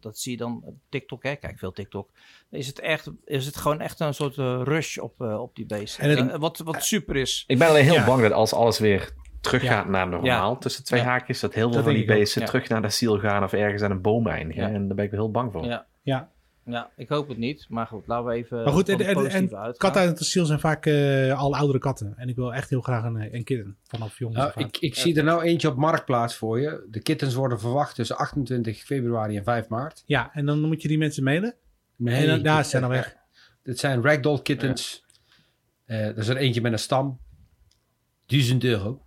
dat zie je dan op TikTok, hè? kijk veel TikTok, is het, echt, is het gewoon echt een soort uh, rush op, uh, op die beesten. En het- wat, wat super is. Ik ben alleen heel Ja. bang dat als alles weer teruggaat Ja. naar normaal, Ja. tussen twee Ja. haakjes, dat heel veel Dat van die beesten Ja. terug naar de ziel gaan of ergens aan een boom eindigen. Ja. En daar ben ik heel bang voor. Ja. Ja. Ja, ik hoop het niet. Maar goed, laten we even Maar goed, en, en, katten uit het asiel zijn vaak eh, al oudere katten. En ik wil echt heel graag een, eh, een kitten vanaf jong. Nou, ik, ik zie er nou eentje op Marktplaats voor je. De kittens worden verwacht tussen 28 februari en 5 maart. Ja, en dan moet je die mensen mailen. Nee, en dan, ja, ze zijn al weg. Dit zijn ragdoll kittens. Eh, er is er eentje met een stam. 1000 euro.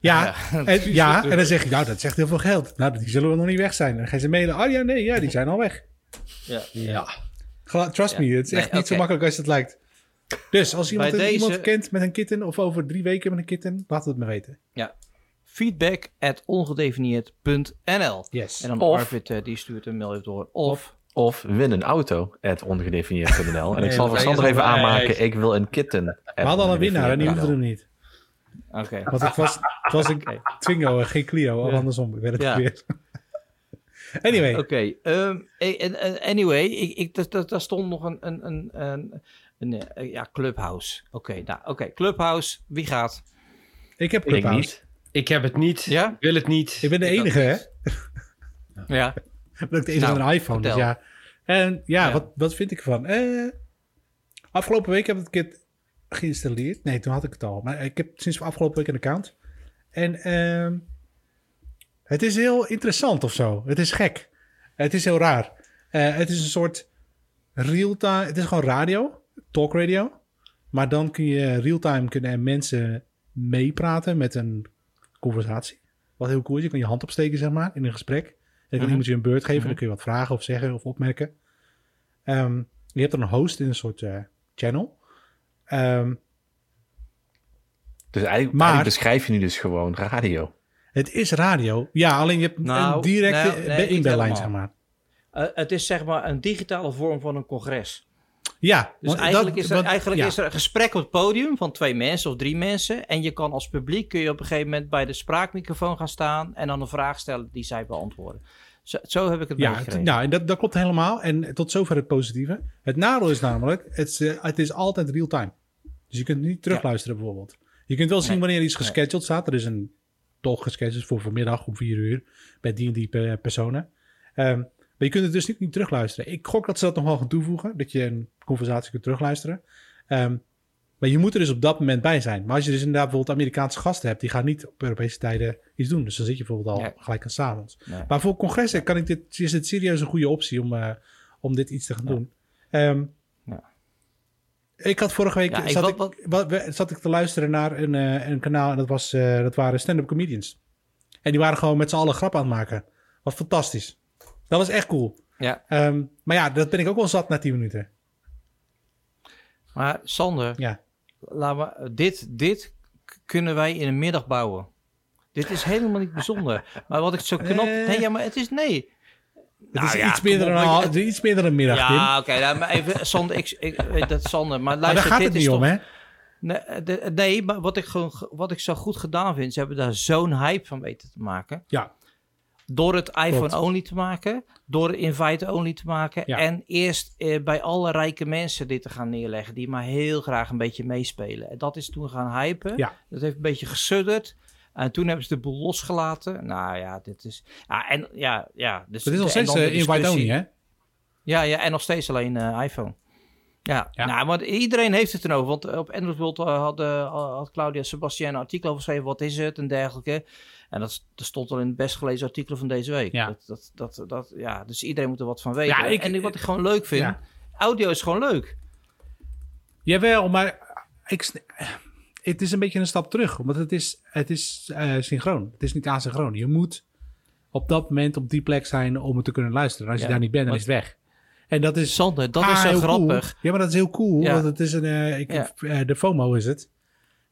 Ja, en, ja, en dan zeg je, nou, dat zegt heel veel geld. Nou, die zullen we nog niet weg zijn. Dan gaan ze mailen, oh ja, nee, ja, die zijn al weg. Ja. Ja. Trust Ja. me, het is echt Nee, niet zo makkelijk als het lijkt. Dus als iemand, iemand kent met een kitten of over drie weken met een kitten, laat het me weten. Feedback at ongedefinieerd.nl Yes. En dan Of- Arvid eh, die stuurt een mail door. Of, Of win een auto, at ongedefinieerd.nl. En ik zal voor Sander even aanmaken, ik wil een kitten. We hadden al een winnaar en die hoefde hem niet. oké. Want het was, het was een Twingo en geen Clio, of Ja. andersom. Ik weet het Ja. weer. Anyway, Oké, ehm, eh, en- en- anyway, ik, ik, daar- daar- stond nog een, een, een, een, een, eh, ja, Clubhouse. Oké, nou, oké, Clubhouse, wie gaat? ik heb Ik Clubhouse. niet. Ik heb het niet. Ja? Wil het niet. Ik ben de Ik enige, hè? Ja, Ik ben ook de enige Nou, met een iPhone. Dus ja. En ja, Ja. Wat, wat vind ik ervan? Eh, afgelopen week heb ik het geïnstalleerd. Nee, toen had ik het al. Maar ik heb sinds afgelopen week een account. En ehm, het is heel interessant of zo. Het is gek. Het is heel raar. Eh, het is een soort real-time... Het is gewoon radio, talk radio. Maar dan kun je real-time kunnen er mensen meepraten met een conversatie. Wat heel cool is. Je kan je hand opsteken, zeg maar, in een gesprek. En dan kan Mhm. iemand je een beurt geven. Mhm. Dan kun je wat vragen of zeggen of opmerken. Ehm, je hebt dan een host in een soort eh, channel. Ehm, Dus eigenlijk, Maar- eigenlijk beschrijf je nu dus gewoon radio. Het is radio. Ja, alleen je hebt Nou, een directe nou, nee, inbellijn, zeg maar. Eh, het is zeg maar een digitale vorm van een congres. Ja, Dus eigenlijk, dat- is, er, want- eigenlijk ja. is er een gesprek op het podium van twee mensen of drie mensen. En je kan als publiek kun je op een gegeven moment bij de spraakmicrofoon gaan staan en dan een vraag stellen die zij beantwoorden. Zo, zo heb ik het Ja, meegekregen. nou, en dat, dat klopt helemaal. En tot zover het positieve. Het nadeel is namelijk, het is, eh, het is altijd real-time. Dus je kunt niet terugluisteren bijvoorbeeld. Je kunt wel zien Nee. wanneer iets Nee. gescheduled staat. Er is een toch gescheduled voor vanmiddag om vier uur bij die en die pe- personen. Ehm, maar je kunt het dus niet, niet terugluisteren. Ik gok dat ze dat nog wel gaan toevoegen, dat je een conversatie kunt terugluisteren. Ehm, maar je moet er dus op dat moment bij zijn. Maar als je dus inderdaad bijvoorbeeld Amerikaanse gasten hebt, die gaan niet op Europese tijden iets doen. Dus dan zit je bijvoorbeeld al gelijk aan 's avonds. Nee. Maar voor congressen kan ik dit, is het serieus een goede optie om, eh, om dit iets te gaan doen. Ehm. Ik had vorige week Ja, zat, ik, wat- zat ik te luisteren naar een, eh, een kanaal en dat, was, eh, dat waren stand-up comedians. En die waren gewoon met z'n allen grap aan het maken. Wat fantastisch. Dat was echt cool. Ja, Ehm, maar ja, dat ben ik ook wel zat na 10 minuten. maar Sander, Ja. laat me, dit, dit kunnen wij in een middag bouwen. Dit is helemaal niet bijzonder. Maar wat ik zo knap... Eh. nee, ja, maar het is... Nee. Het Nou is ja, iets, meer kom dan op, een, iets meer dan een middag. Ja, oké. nou, maar even, Sander, ik, ik weet dat Sander, maar maar daar gaat dit het is niet om, toch- hè? Nee, de- nee, maar wat ik, gewoon, wat ik zo goed gedaan vind, ze hebben daar zo'n hype van weten te maken. Ja. Door het iPhone-only te maken, door het invite-only te maken. Ja. En eerst eh, bij alle rijke mensen dit te gaan neerleggen, die maar heel graag een beetje meespelen. En dat is toen gaan hypen. Ja. Dat heeft een beetje gesudderd. En toen hebben ze de boel losgelaten. Nou ja, dit is... Ja, en ja, ja. Dus, is nog steeds eh, discussie. only, hè? Ja, ja, en nog steeds alleen eh, iPhone. Ja, Ja. Nou, maar iedereen heeft het erover. Want op Android World eh, had, eh, had Claudia Sebastian een artikel over geschreven. Wat is het en dergelijke. En dat, dat stond al in het best gelezen artikel van deze week. Ja. Dat, dat, dat, dat, ja, dus iedereen moet er wat van weten. Ja, ik- en wat ik gewoon leuk vind, Ja. audio is gewoon leuk. Jawel, maar ik, het is een beetje een stap terug. Want het is, het is eh, synchroon. Het is niet asynchroon. Je moet op dat moment op die plek zijn om het te kunnen luisteren. En als je Ja, daar niet bent, dan is het weg. En dat is Sander, dat Ah, is zo heel grappig. Cool. Ja, maar dat is heel cool. Ja. Want het is een... eh, ik, Ja. eh, de FOMO is het.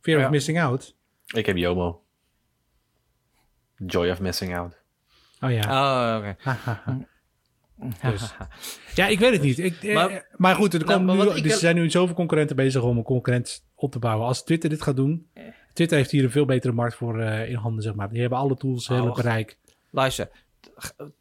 Fear Ja. of missing out. Ik heb JOMO. Joy of missing out. Oh ja. Oh, oké. Dus. Ja, ik weet het niet. Ik, eh, Maar- goed, er, Nou, komen nu, ik er zijn nu zoveel concurrenten bezig om een concurrent op te bouwen. Als Twitter dit gaat doen... Twitter heeft hier een veel betere markt voor eh, in handen, zeg maar. Die hebben alle tools, Oh, hele wacht. bereik. Luister,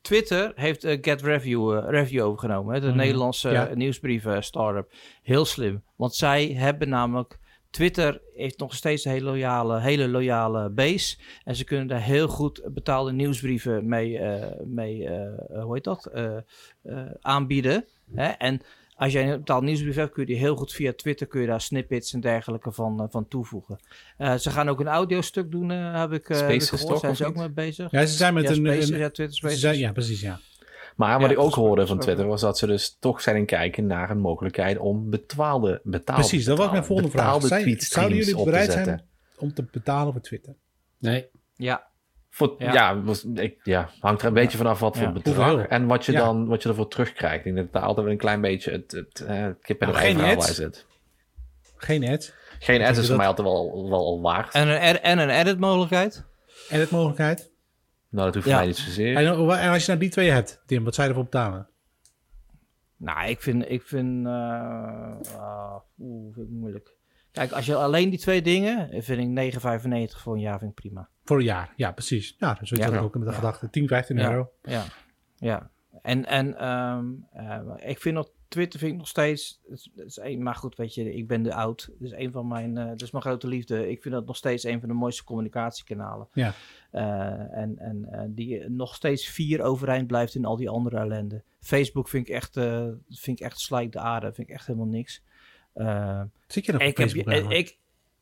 Twitter heeft eh, Get Review, Review overgenomen. Hè, de Mhm. Nederlandse Ja. nieuwsbrief startup. Heel slim. Want zij hebben namelijk Twitter heeft nog steeds een hele loyale, hele loyale base. En ze kunnen daar heel goed betaalde nieuwsbrieven mee, eh, mee eh, hoe heet dat, Eh, eh, aanbieden. Hè? En als jij een betaalde nieuwsbrief hebt, kun je die heel goed via Twitter, kun je daar snippets en dergelijke van, eh, van toevoegen. Eh, ze gaan ook een audiostuk doen, eh, heb ik, eh, heb ik Spaces gehoord. Zijn ze ook mee bezig? Ja, ze zijn met ja, een... Spaces, een- ja, Twitter ze Spaces. zijn, ja, precies, ja. Maar wat Ja, ik ook hoorde van Twitter was dat ze dus toch zijn in kijken naar een mogelijkheid om betaalde, betaalde Precies, dat was mijn volgende vraag. Zijn, zouden jullie op bereid zijn om te betalen voor Twitter? Nee. Ja, Voor, ja, Ja. was- ik, ja, hangt er een beetje vanaf wat voor Ja. bedrag Hoeveel? en wat je, Ja. dan, wat je ervoor terugkrijgt. Ik denk dat daar altijd wel een klein beetje het, het eh, kip en Nou, het ei geen verhaal ads. bij zit. Geen ads. Geen ads is voor dat- mij altijd wel, wel al waard. en een, en een edit mogelijkheid. Edit mogelijkheid. Nou, dat hoeft Ja. voor mij niet zozeer. En, en als je nou die twee hebt, Tim, wat zou je ervoor betalen? Nou, ik vind, ik vind, eh, ah, oeh, vind ik moeilijk. Kijk, als je alleen die twee dingen, vind ik 9,95 voor een jaar vind ik prima. Voor een jaar. Ja, precies. Ja, dat is zoiets Ja. had ik ook met de gedachte. 10, 15 Ja. euro. Ja, ja. En, en ehm, eh, ik vind nog, Twitter vind ik nog steeds, het is, het is een, maar goed, weet je, ik ben de oud. Dus een van mijn, eh dat is mijn grote liefde. Ik vind dat nog steeds een van de mooiste communicatiekanalen. Ja. Eh, en en eh, die nog steeds vier overeind blijft in al die andere ellende. Facebook vind ik echt, eh vind ik echt slijk de aarde. Vind ik echt helemaal niks. Zit je nog op ik, heb, Facebook eigenlijk? ik,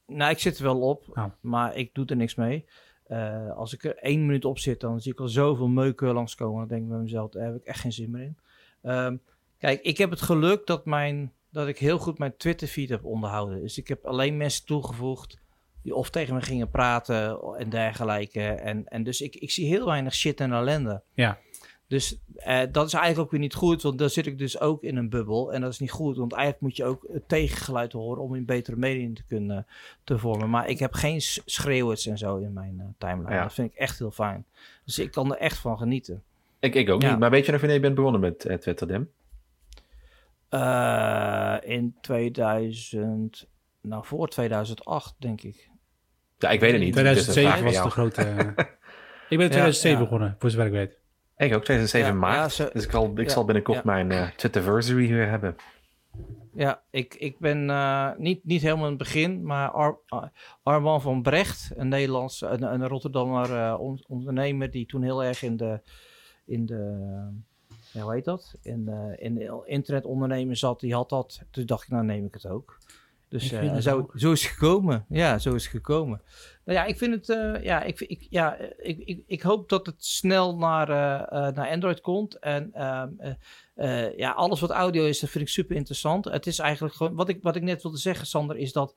nou, ik zit er wel op, Oh. maar ik doe er niks mee. Als ik er één minuut op zit, dan zie ik al zoveel meuken langskomen. Dan denk ik bij mezelf, daar heb ik echt geen zin meer in. Ehm, kijk, ik heb het geluk dat, mijn, dat ik heel goed mijn Twitter-feed heb onderhouden. Dus ik heb alleen mensen toegevoegd die of tegen me gingen praten en dergelijke. En, en dus ik, ik zie heel weinig shit en ellende. Ja. Dus eh, dat is eigenlijk ook weer niet goed, want dan zit ik dus ook in een bubbel. En dat is niet goed, want eigenlijk moet je ook het tegengeluid horen om een betere mening te kunnen te vormen. Maar ik heb geen schreeuwers en zo in mijn eh, timeline. Ja. Dat vind ik echt heel fijn. Dus ik kan er echt van genieten. Ik, ik ook Ja. niet. Maar weet je nog wanneer je bent begonnen met eh, Twitter, Dim? Eh, in 2000, nou voor 2008 denk ik. Ja, ik weet het niet. 2007 Dus was de grote... eh, ik ben in 2007 ja. begonnen, voor zover ik weet. Ik ook, 2007 Ja, maart. ja, zo- dus ik, al, ik ja, zal binnenkort ja. mijn eh Twitterversary weer hebben. Ja, ik, ik ben eh, niet, niet helemaal in het begin, maar Ar Ar- Arman van Brecht, een Nederlands, een, een Rotterdammer eh, on- ondernemer die toen heel erg in de, in de ja, hoe heet dat? In, de, in de internetondernemen zat, die had dat. Toen dacht ik, nou neem ik het ook. Dus eh, zo, zo is het gekomen. Ja, zo is het gekomen. Nou ja, ik vind het, eh, ja, ik, ik, ja ik, ik, ik hoop dat het snel naar, eh, eh, naar Android komt. En ehm, eh, eh, ja, alles wat audio is, dat vind ik super interessant. Het is eigenlijk gewoon, wat ik, wat ik net wilde zeggen, Sander, is dat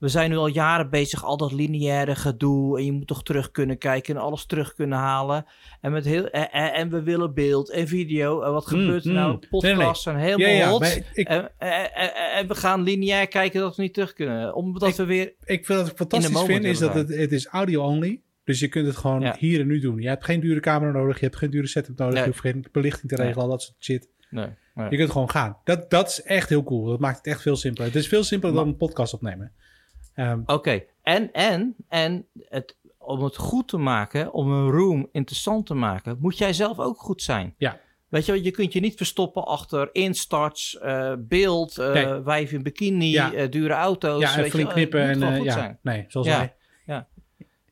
we zijn nu al jaren bezig, al dat lineaire gedoe. En je moet toch terug kunnen kijken en alles terug kunnen halen. En, met heel, en, en- we willen beeld en video. En wat Mm, gebeurt er mm. nou? Nee, nee. Podcasts zijn helemaal Ja, ja, hot. maar ik, En, en, en- en we gaan lineair kijken dat we niet terug kunnen. Omdat Ik- we weer... ik vind wat ik fantastisch vind, is dat het, het is audio-only. Dus je kunt het gewoon Ja. hier en nu doen. Je hebt geen dure camera nodig, je hebt geen dure setup nodig, Nee. je hoeft geen belichting te Nee. regelen, al dat soort shit. Nee, nee. Je kunt gewoon gaan. Dat, dat is echt heel cool. Dat maakt het echt veel simpeler. Het is veel simpeler dan een podcast opnemen. Ehm, Oké, en, en, en het, om het goed te maken, om een room interessant te maken, moet jij zelf ook goed zijn. Ja. Weet je, je kunt je niet verstoppen achter instarts, eh, beeld, Nee. wijf in bikini, Ja. eh, dure auto's. ja, en weet flink knippen en ja, zijn. nee, zoals Ja. wij.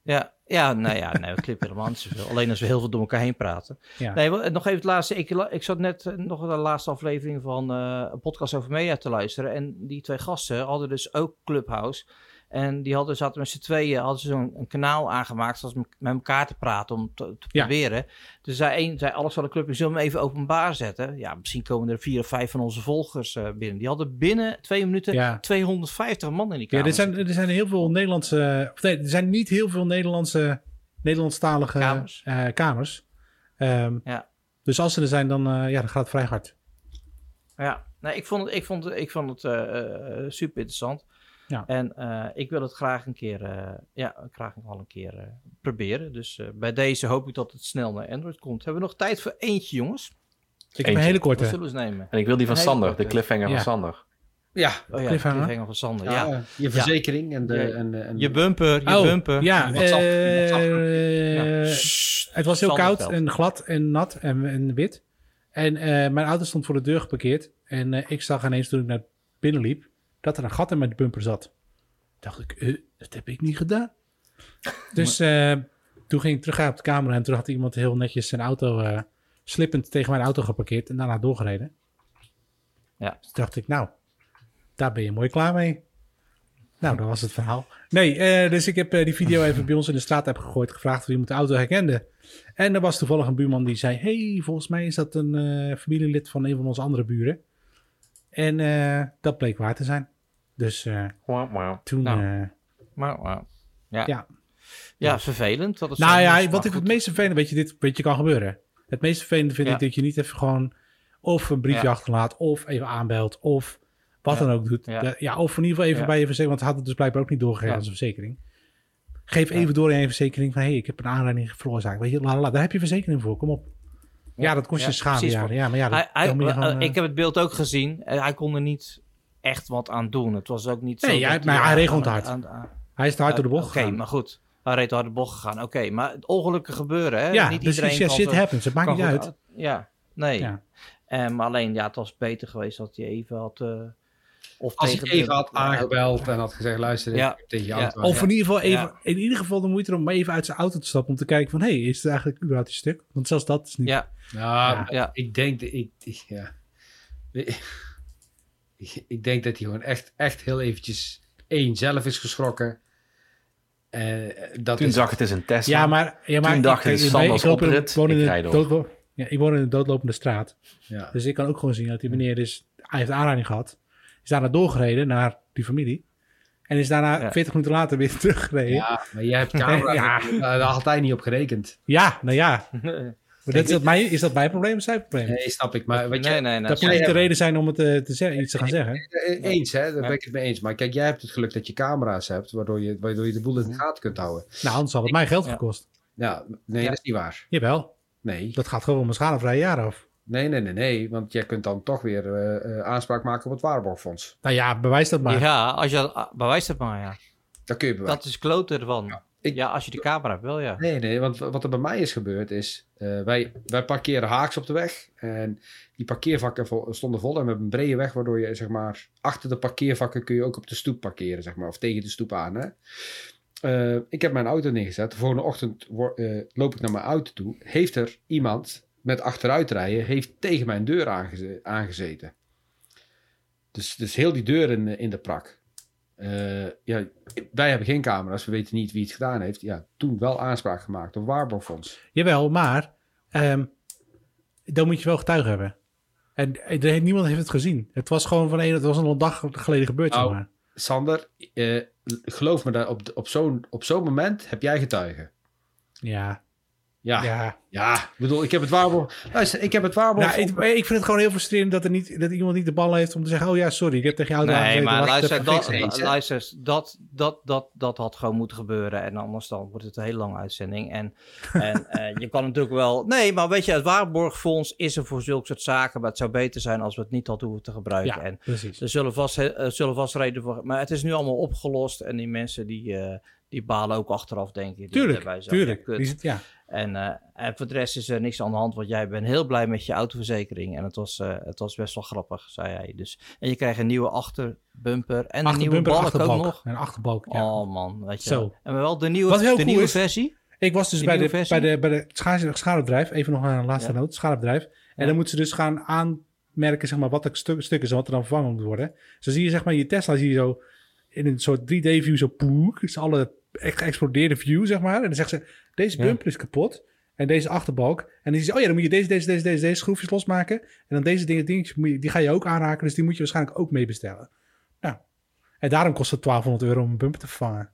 Ja, ja, nou ja, nee, we knippen helemaal niet zoveel. Alleen als we heel veel door elkaar heen praten. Ja. Nee, nog even het laatste. Ik, ik zat net nog de laatste aflevering van een podcast over media te luisteren. En die twee gasten hadden dus ook Clubhouse. En die hadden, zaten met z'n tweeën, hadden ze zo'n kanaal aangemaakt, zoals met elkaar te praten om te, te Ja. proberen. Dus zei één, zei alles van de club, ik zullen hem even openbaar zetten. Ja, misschien komen er vier of vijf van onze volgers eh, binnen. Die hadden binnen twee minuten Ja. 250 man in die Ja, kamer. er zijn, er zijn heel veel Nederlandse... Of nee, er zijn niet heel veel Nederlandse, Nederlandstalige Kamers. kamers. kamers. Ehm, Ja. Dus als ze er zijn, dan, eh, ja, dan gaat het vrij hard. Ja, nee, ik vond het, ik vond, ik vond het eh, eh, super interessant. Ja. En eh, ik wil het graag een keer, eh, ja, graag nog wel een keer eh, proberen. Dus eh, bij deze hoop ik dat het snel naar Android komt. Hebben we nog tijd voor eentje, jongens? Ik heb een hele korte. zullen we eens nemen? En ik wil die van Sander, de cliffhanger Ja. van Sander. Ja, Oh ja, Cliffhanger? cliffhanger van Sander. ja, Ja. je verzekering en de... En, de- en Je bumper, je oh, bumper. ja. Het was heel koud en glad en nat en, en wit. En eh, mijn auto stond voor de deur geparkeerd. En eh, ik zag ineens toen ik naar binnen liep, dat er een gat in mijn bumper zat. dacht ik, eh, dat heb ik niet gedaan. Dus eh, toen ging ik terug op de camera en toen had iemand heel netjes zijn auto eh, slippend tegen mijn auto geparkeerd en daarna doorgereden. Ja. Dus dacht ik, nou, daar ben je mooi klaar mee. Nou, dat was het verhaal. Nee, eh, dus ik heb eh, die video even bij ons in de straat heb gegooid, gevraagd of iemand de auto herkende. En er was toevallig een buurman die zei, hey, volgens mij is dat een eh, familielid van een van onze andere buren. En eh, dat bleek waar te zijn. Dus eh, toen... Nou, eh, ja. Ja. ja. vervelend. Dat is Nou ja, wat ik het meest vervelend, weet je, dit weet je, kan gebeuren. Het meest vervelende vind Ja. ik dat je niet even gewoon of een briefje Ja. achterlaat, of even aanbelt, of wat dan ook doet. Ja. Of in ieder geval even bij je verzekering, want het had het dus blijkbaar ook niet doorgegeven aan zijn verzekering. Geef even door aan je verzekering van, hé, hey, ik heb een aanrijding veroorzaakt. Weet je, la, la, la, daar heb je verzekering voor, kom op. Ja, dat kost Ja, je schade. precies. Ja, ja, maar ja, dat, Hij, hij- dan moet je gewoon, eh, eh, ik heb het beeld ook gezien. Eh, hij kon er niet echt wat aan doen. Het was ook niet zo. Nee, hij- maar hij regelt hard. aan- aan- hij is te hard door de bocht Oké, gegaan. maar goed. Hij reed door de bocht gegaan. Oké, maar het ongelukken gebeuren, hè? ja, niet precies. iedereen Ja, shit happens. Het maakt niet uit. uit- Ja, nee. Ja. Eh, maar alleen, ja, het was beter geweest dat hij even had... eh, of Als tegen ik even de- had aangebeld en had gezegd, luister, ik Ja. heb tegen je Ja. auto. Of in ieder geval even, Ja. in ieder geval de moeite om even uit zijn auto te stappen om te kijken van, hé, hey, is het eigenlijk überhaupt een stuk? Want zelfs dat is niet. Ja, Ja, Ja. Ja. ik denk, dat- ik, ik- ja. Ik, ik denk dat hij gewoon echt, echt heel eventjes één zelf is geschrokken. Eh, dat Toen is, zag het eens een Tesla. Ja, maar, ja, maar Toen dacht ik, ik- Sanders ik loop in een- oprit, woon in ik een ja, ik woon in een doodlopende straat. ja. Dus ik kan ook gewoon zien dat die meneer dus... Hij heeft aanrijding gehad. Is daarna doorgereden naar die familie. En is daarna Ja. 40 minuten later weer teruggereden. Ja, ja, maar jij hebt camera, Ja. daar had hij niet op gerekend. nou ja. Maar dat is, dat mijn, is dat mijn probleem of zijn probleem? Nee, snap ik. Maar weet je, nee, nee, nee. dat moet niet de reden zijn om het eh, te zeggen, iets te gaan zeggen. Eens, hè? Daar ben Ja. ik het mee eens. Maar kijk, jij hebt het geluk dat je camera's hebt, waardoor je, waardoor je de boel in de gaten kunt houden. Nou, anders had het mij geld Ja. gekost. Ja, nee, Ja. dat is niet waar. Jawel, Nee. dat gaat gewoon mijn schadevrije jaar af. Nee, nee, nee, nee. Want jij kunt dan toch weer eh, eh, aanspraak maken op het waarborgfonds. Nou ja, bewijs dat maar. Ja, als je dat ah, bewijst het maar, ja. Dat kun je bewijzen. Dat is kloten ervan. Ja, ik- als je die camera hebt, wel ja. Nee, nee, want wat er bij mij is gebeurd is, eh, wij, wij parkeren haaks op de weg en die parkeervakken vo- stonden vol en we hebben een brede weg waardoor je zeg maar achter de parkeervakken kun je ook op de stoep parkeren zeg maar of tegen de stoep aan. Hè? Eh, ik heb mijn auto neergezet. De volgende ochtend eh, loop ik naar mijn auto toe. Heeft er iemand met achteruitrijden heeft tegen mijn deur aangeze- aangezeten. Dus, dus heel die deur in, in de prak. Eh, ja, wij hebben geen camera's, we weten niet wie het gedaan heeft. Ja, toen wel aanspraak gemaakt op waarborgfonds. Jawel, maar ehm, dan moet je wel getuigen hebben. En er niemand heeft het gezien. Het was gewoon van een, het was een dag geleden gebeurd, zeg Nou, maar. Sander, eh, geloof me, dat op, op zo'n op zo'n moment heb jij getuigen. Ja, Ja, ja. ja. ik bedoel, ik heb het waarborg... Luister, ik heb het waarborg... Nou, ik, ik vind het gewoon heel frustrerend dat, er niet, dat iemand niet de bal heeft om te zeggen... oh ja, sorry, ik heb tegen jou Nee, maar luister, dat, eens, luister dat, dat, dat, dat had gewoon moeten gebeuren. En anders dan wordt het een hele lange uitzending. En, en eh, je kan natuurlijk wel... Nee, maar weet je, het waarborgfonds is er voor zulke soort zaken. Maar het zou beter zijn als we het niet hadden hoeven te gebruiken. Ja, En precies. er zullen vast, zullen vast redenen voor... Maar het is nu allemaal opgelost. En die mensen die, eh, die balen ook achteraf, denk ik. Die Tuurlijk, tuurlijk. Die ja. En, eh, en voor de rest is er niks aan de hand, want jij bent heel blij met je autoverzekering. En het was, eh, het was best wel grappig, zei hij. Dus, en je krijgt een nieuwe achterbumper en een nieuwe balk ook nog. Een achterbalk, ja. Oh man, weet je Zo. En wel de nieuwe, de cool nieuwe is- versie. Ik was dus bij de, bij de, bij de scha- schadebedrijf, even nog een laatste Ja. noot, schadebedrijf. En Ja. dan moeten ze dus gaan aanmerken, zeg maar, wat stu stuk is en wat er dan vervangen moet worden. Zo zie je, zeg maar, je Tesla zie je zo in een soort 3D-view zo poek, dus alle geëxplodeerde view, zeg maar. En dan zeggen ze, deze bumper is kapot. En deze achterbalk. En dan zie je, oh ja, dan moet je deze, deze, deze, deze, deze schroefjes losmaken. En dan deze dingen, dingetjes, die ga je ook aanraken. Dus die moet je waarschijnlijk ook mee bestellen. Nou, en daarom kost het 1200 euro om een bumper te vervangen.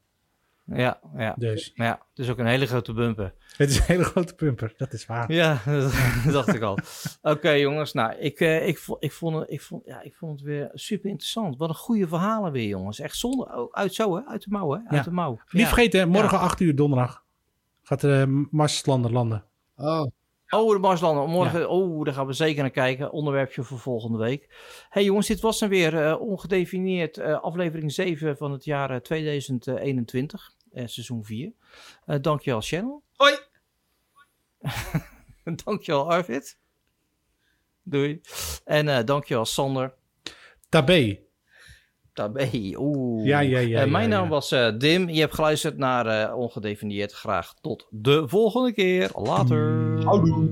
Ja, ja. Dus Maar ja, het is ook een hele grote bumper. het is een hele grote bumper, dat is waar. Ja, dat dacht ik al. Oké jongens, nou, ik, eh, ik, vo- ik, vond het, ik, vond, ja, ik vond het weer super interessant. Wat een goede verhalen weer, jongens. Echt zonder, oh, uit zo hè, uit de mouw hè, uit Ja. de mouw. Niet Ja. vergeten, morgen 8 uur donderdag gaat de Marslander landen. Oh, Oh, de Marslanden. Morgen, oh, daar gaan we zeker naar kijken. Onderwerpje voor volgende week. hey, jongens, dit was dan weer eh, ongedefinieerd eh, aflevering 7 van het jaar eh, 2021. eh, seizoen 4. Eh dankjewel, Channel. hoi! dankjewel, Arvid. Doei. En eh dankjewel, Sander. Tabé. Tabé, oeh. Ja, ja, ja, Eh, mijn ja, naam ja. was eh, Dim. Je hebt geluisterd naar eh, Ongedefinieerd. Graag tot de volgende keer. Later. Houdoe.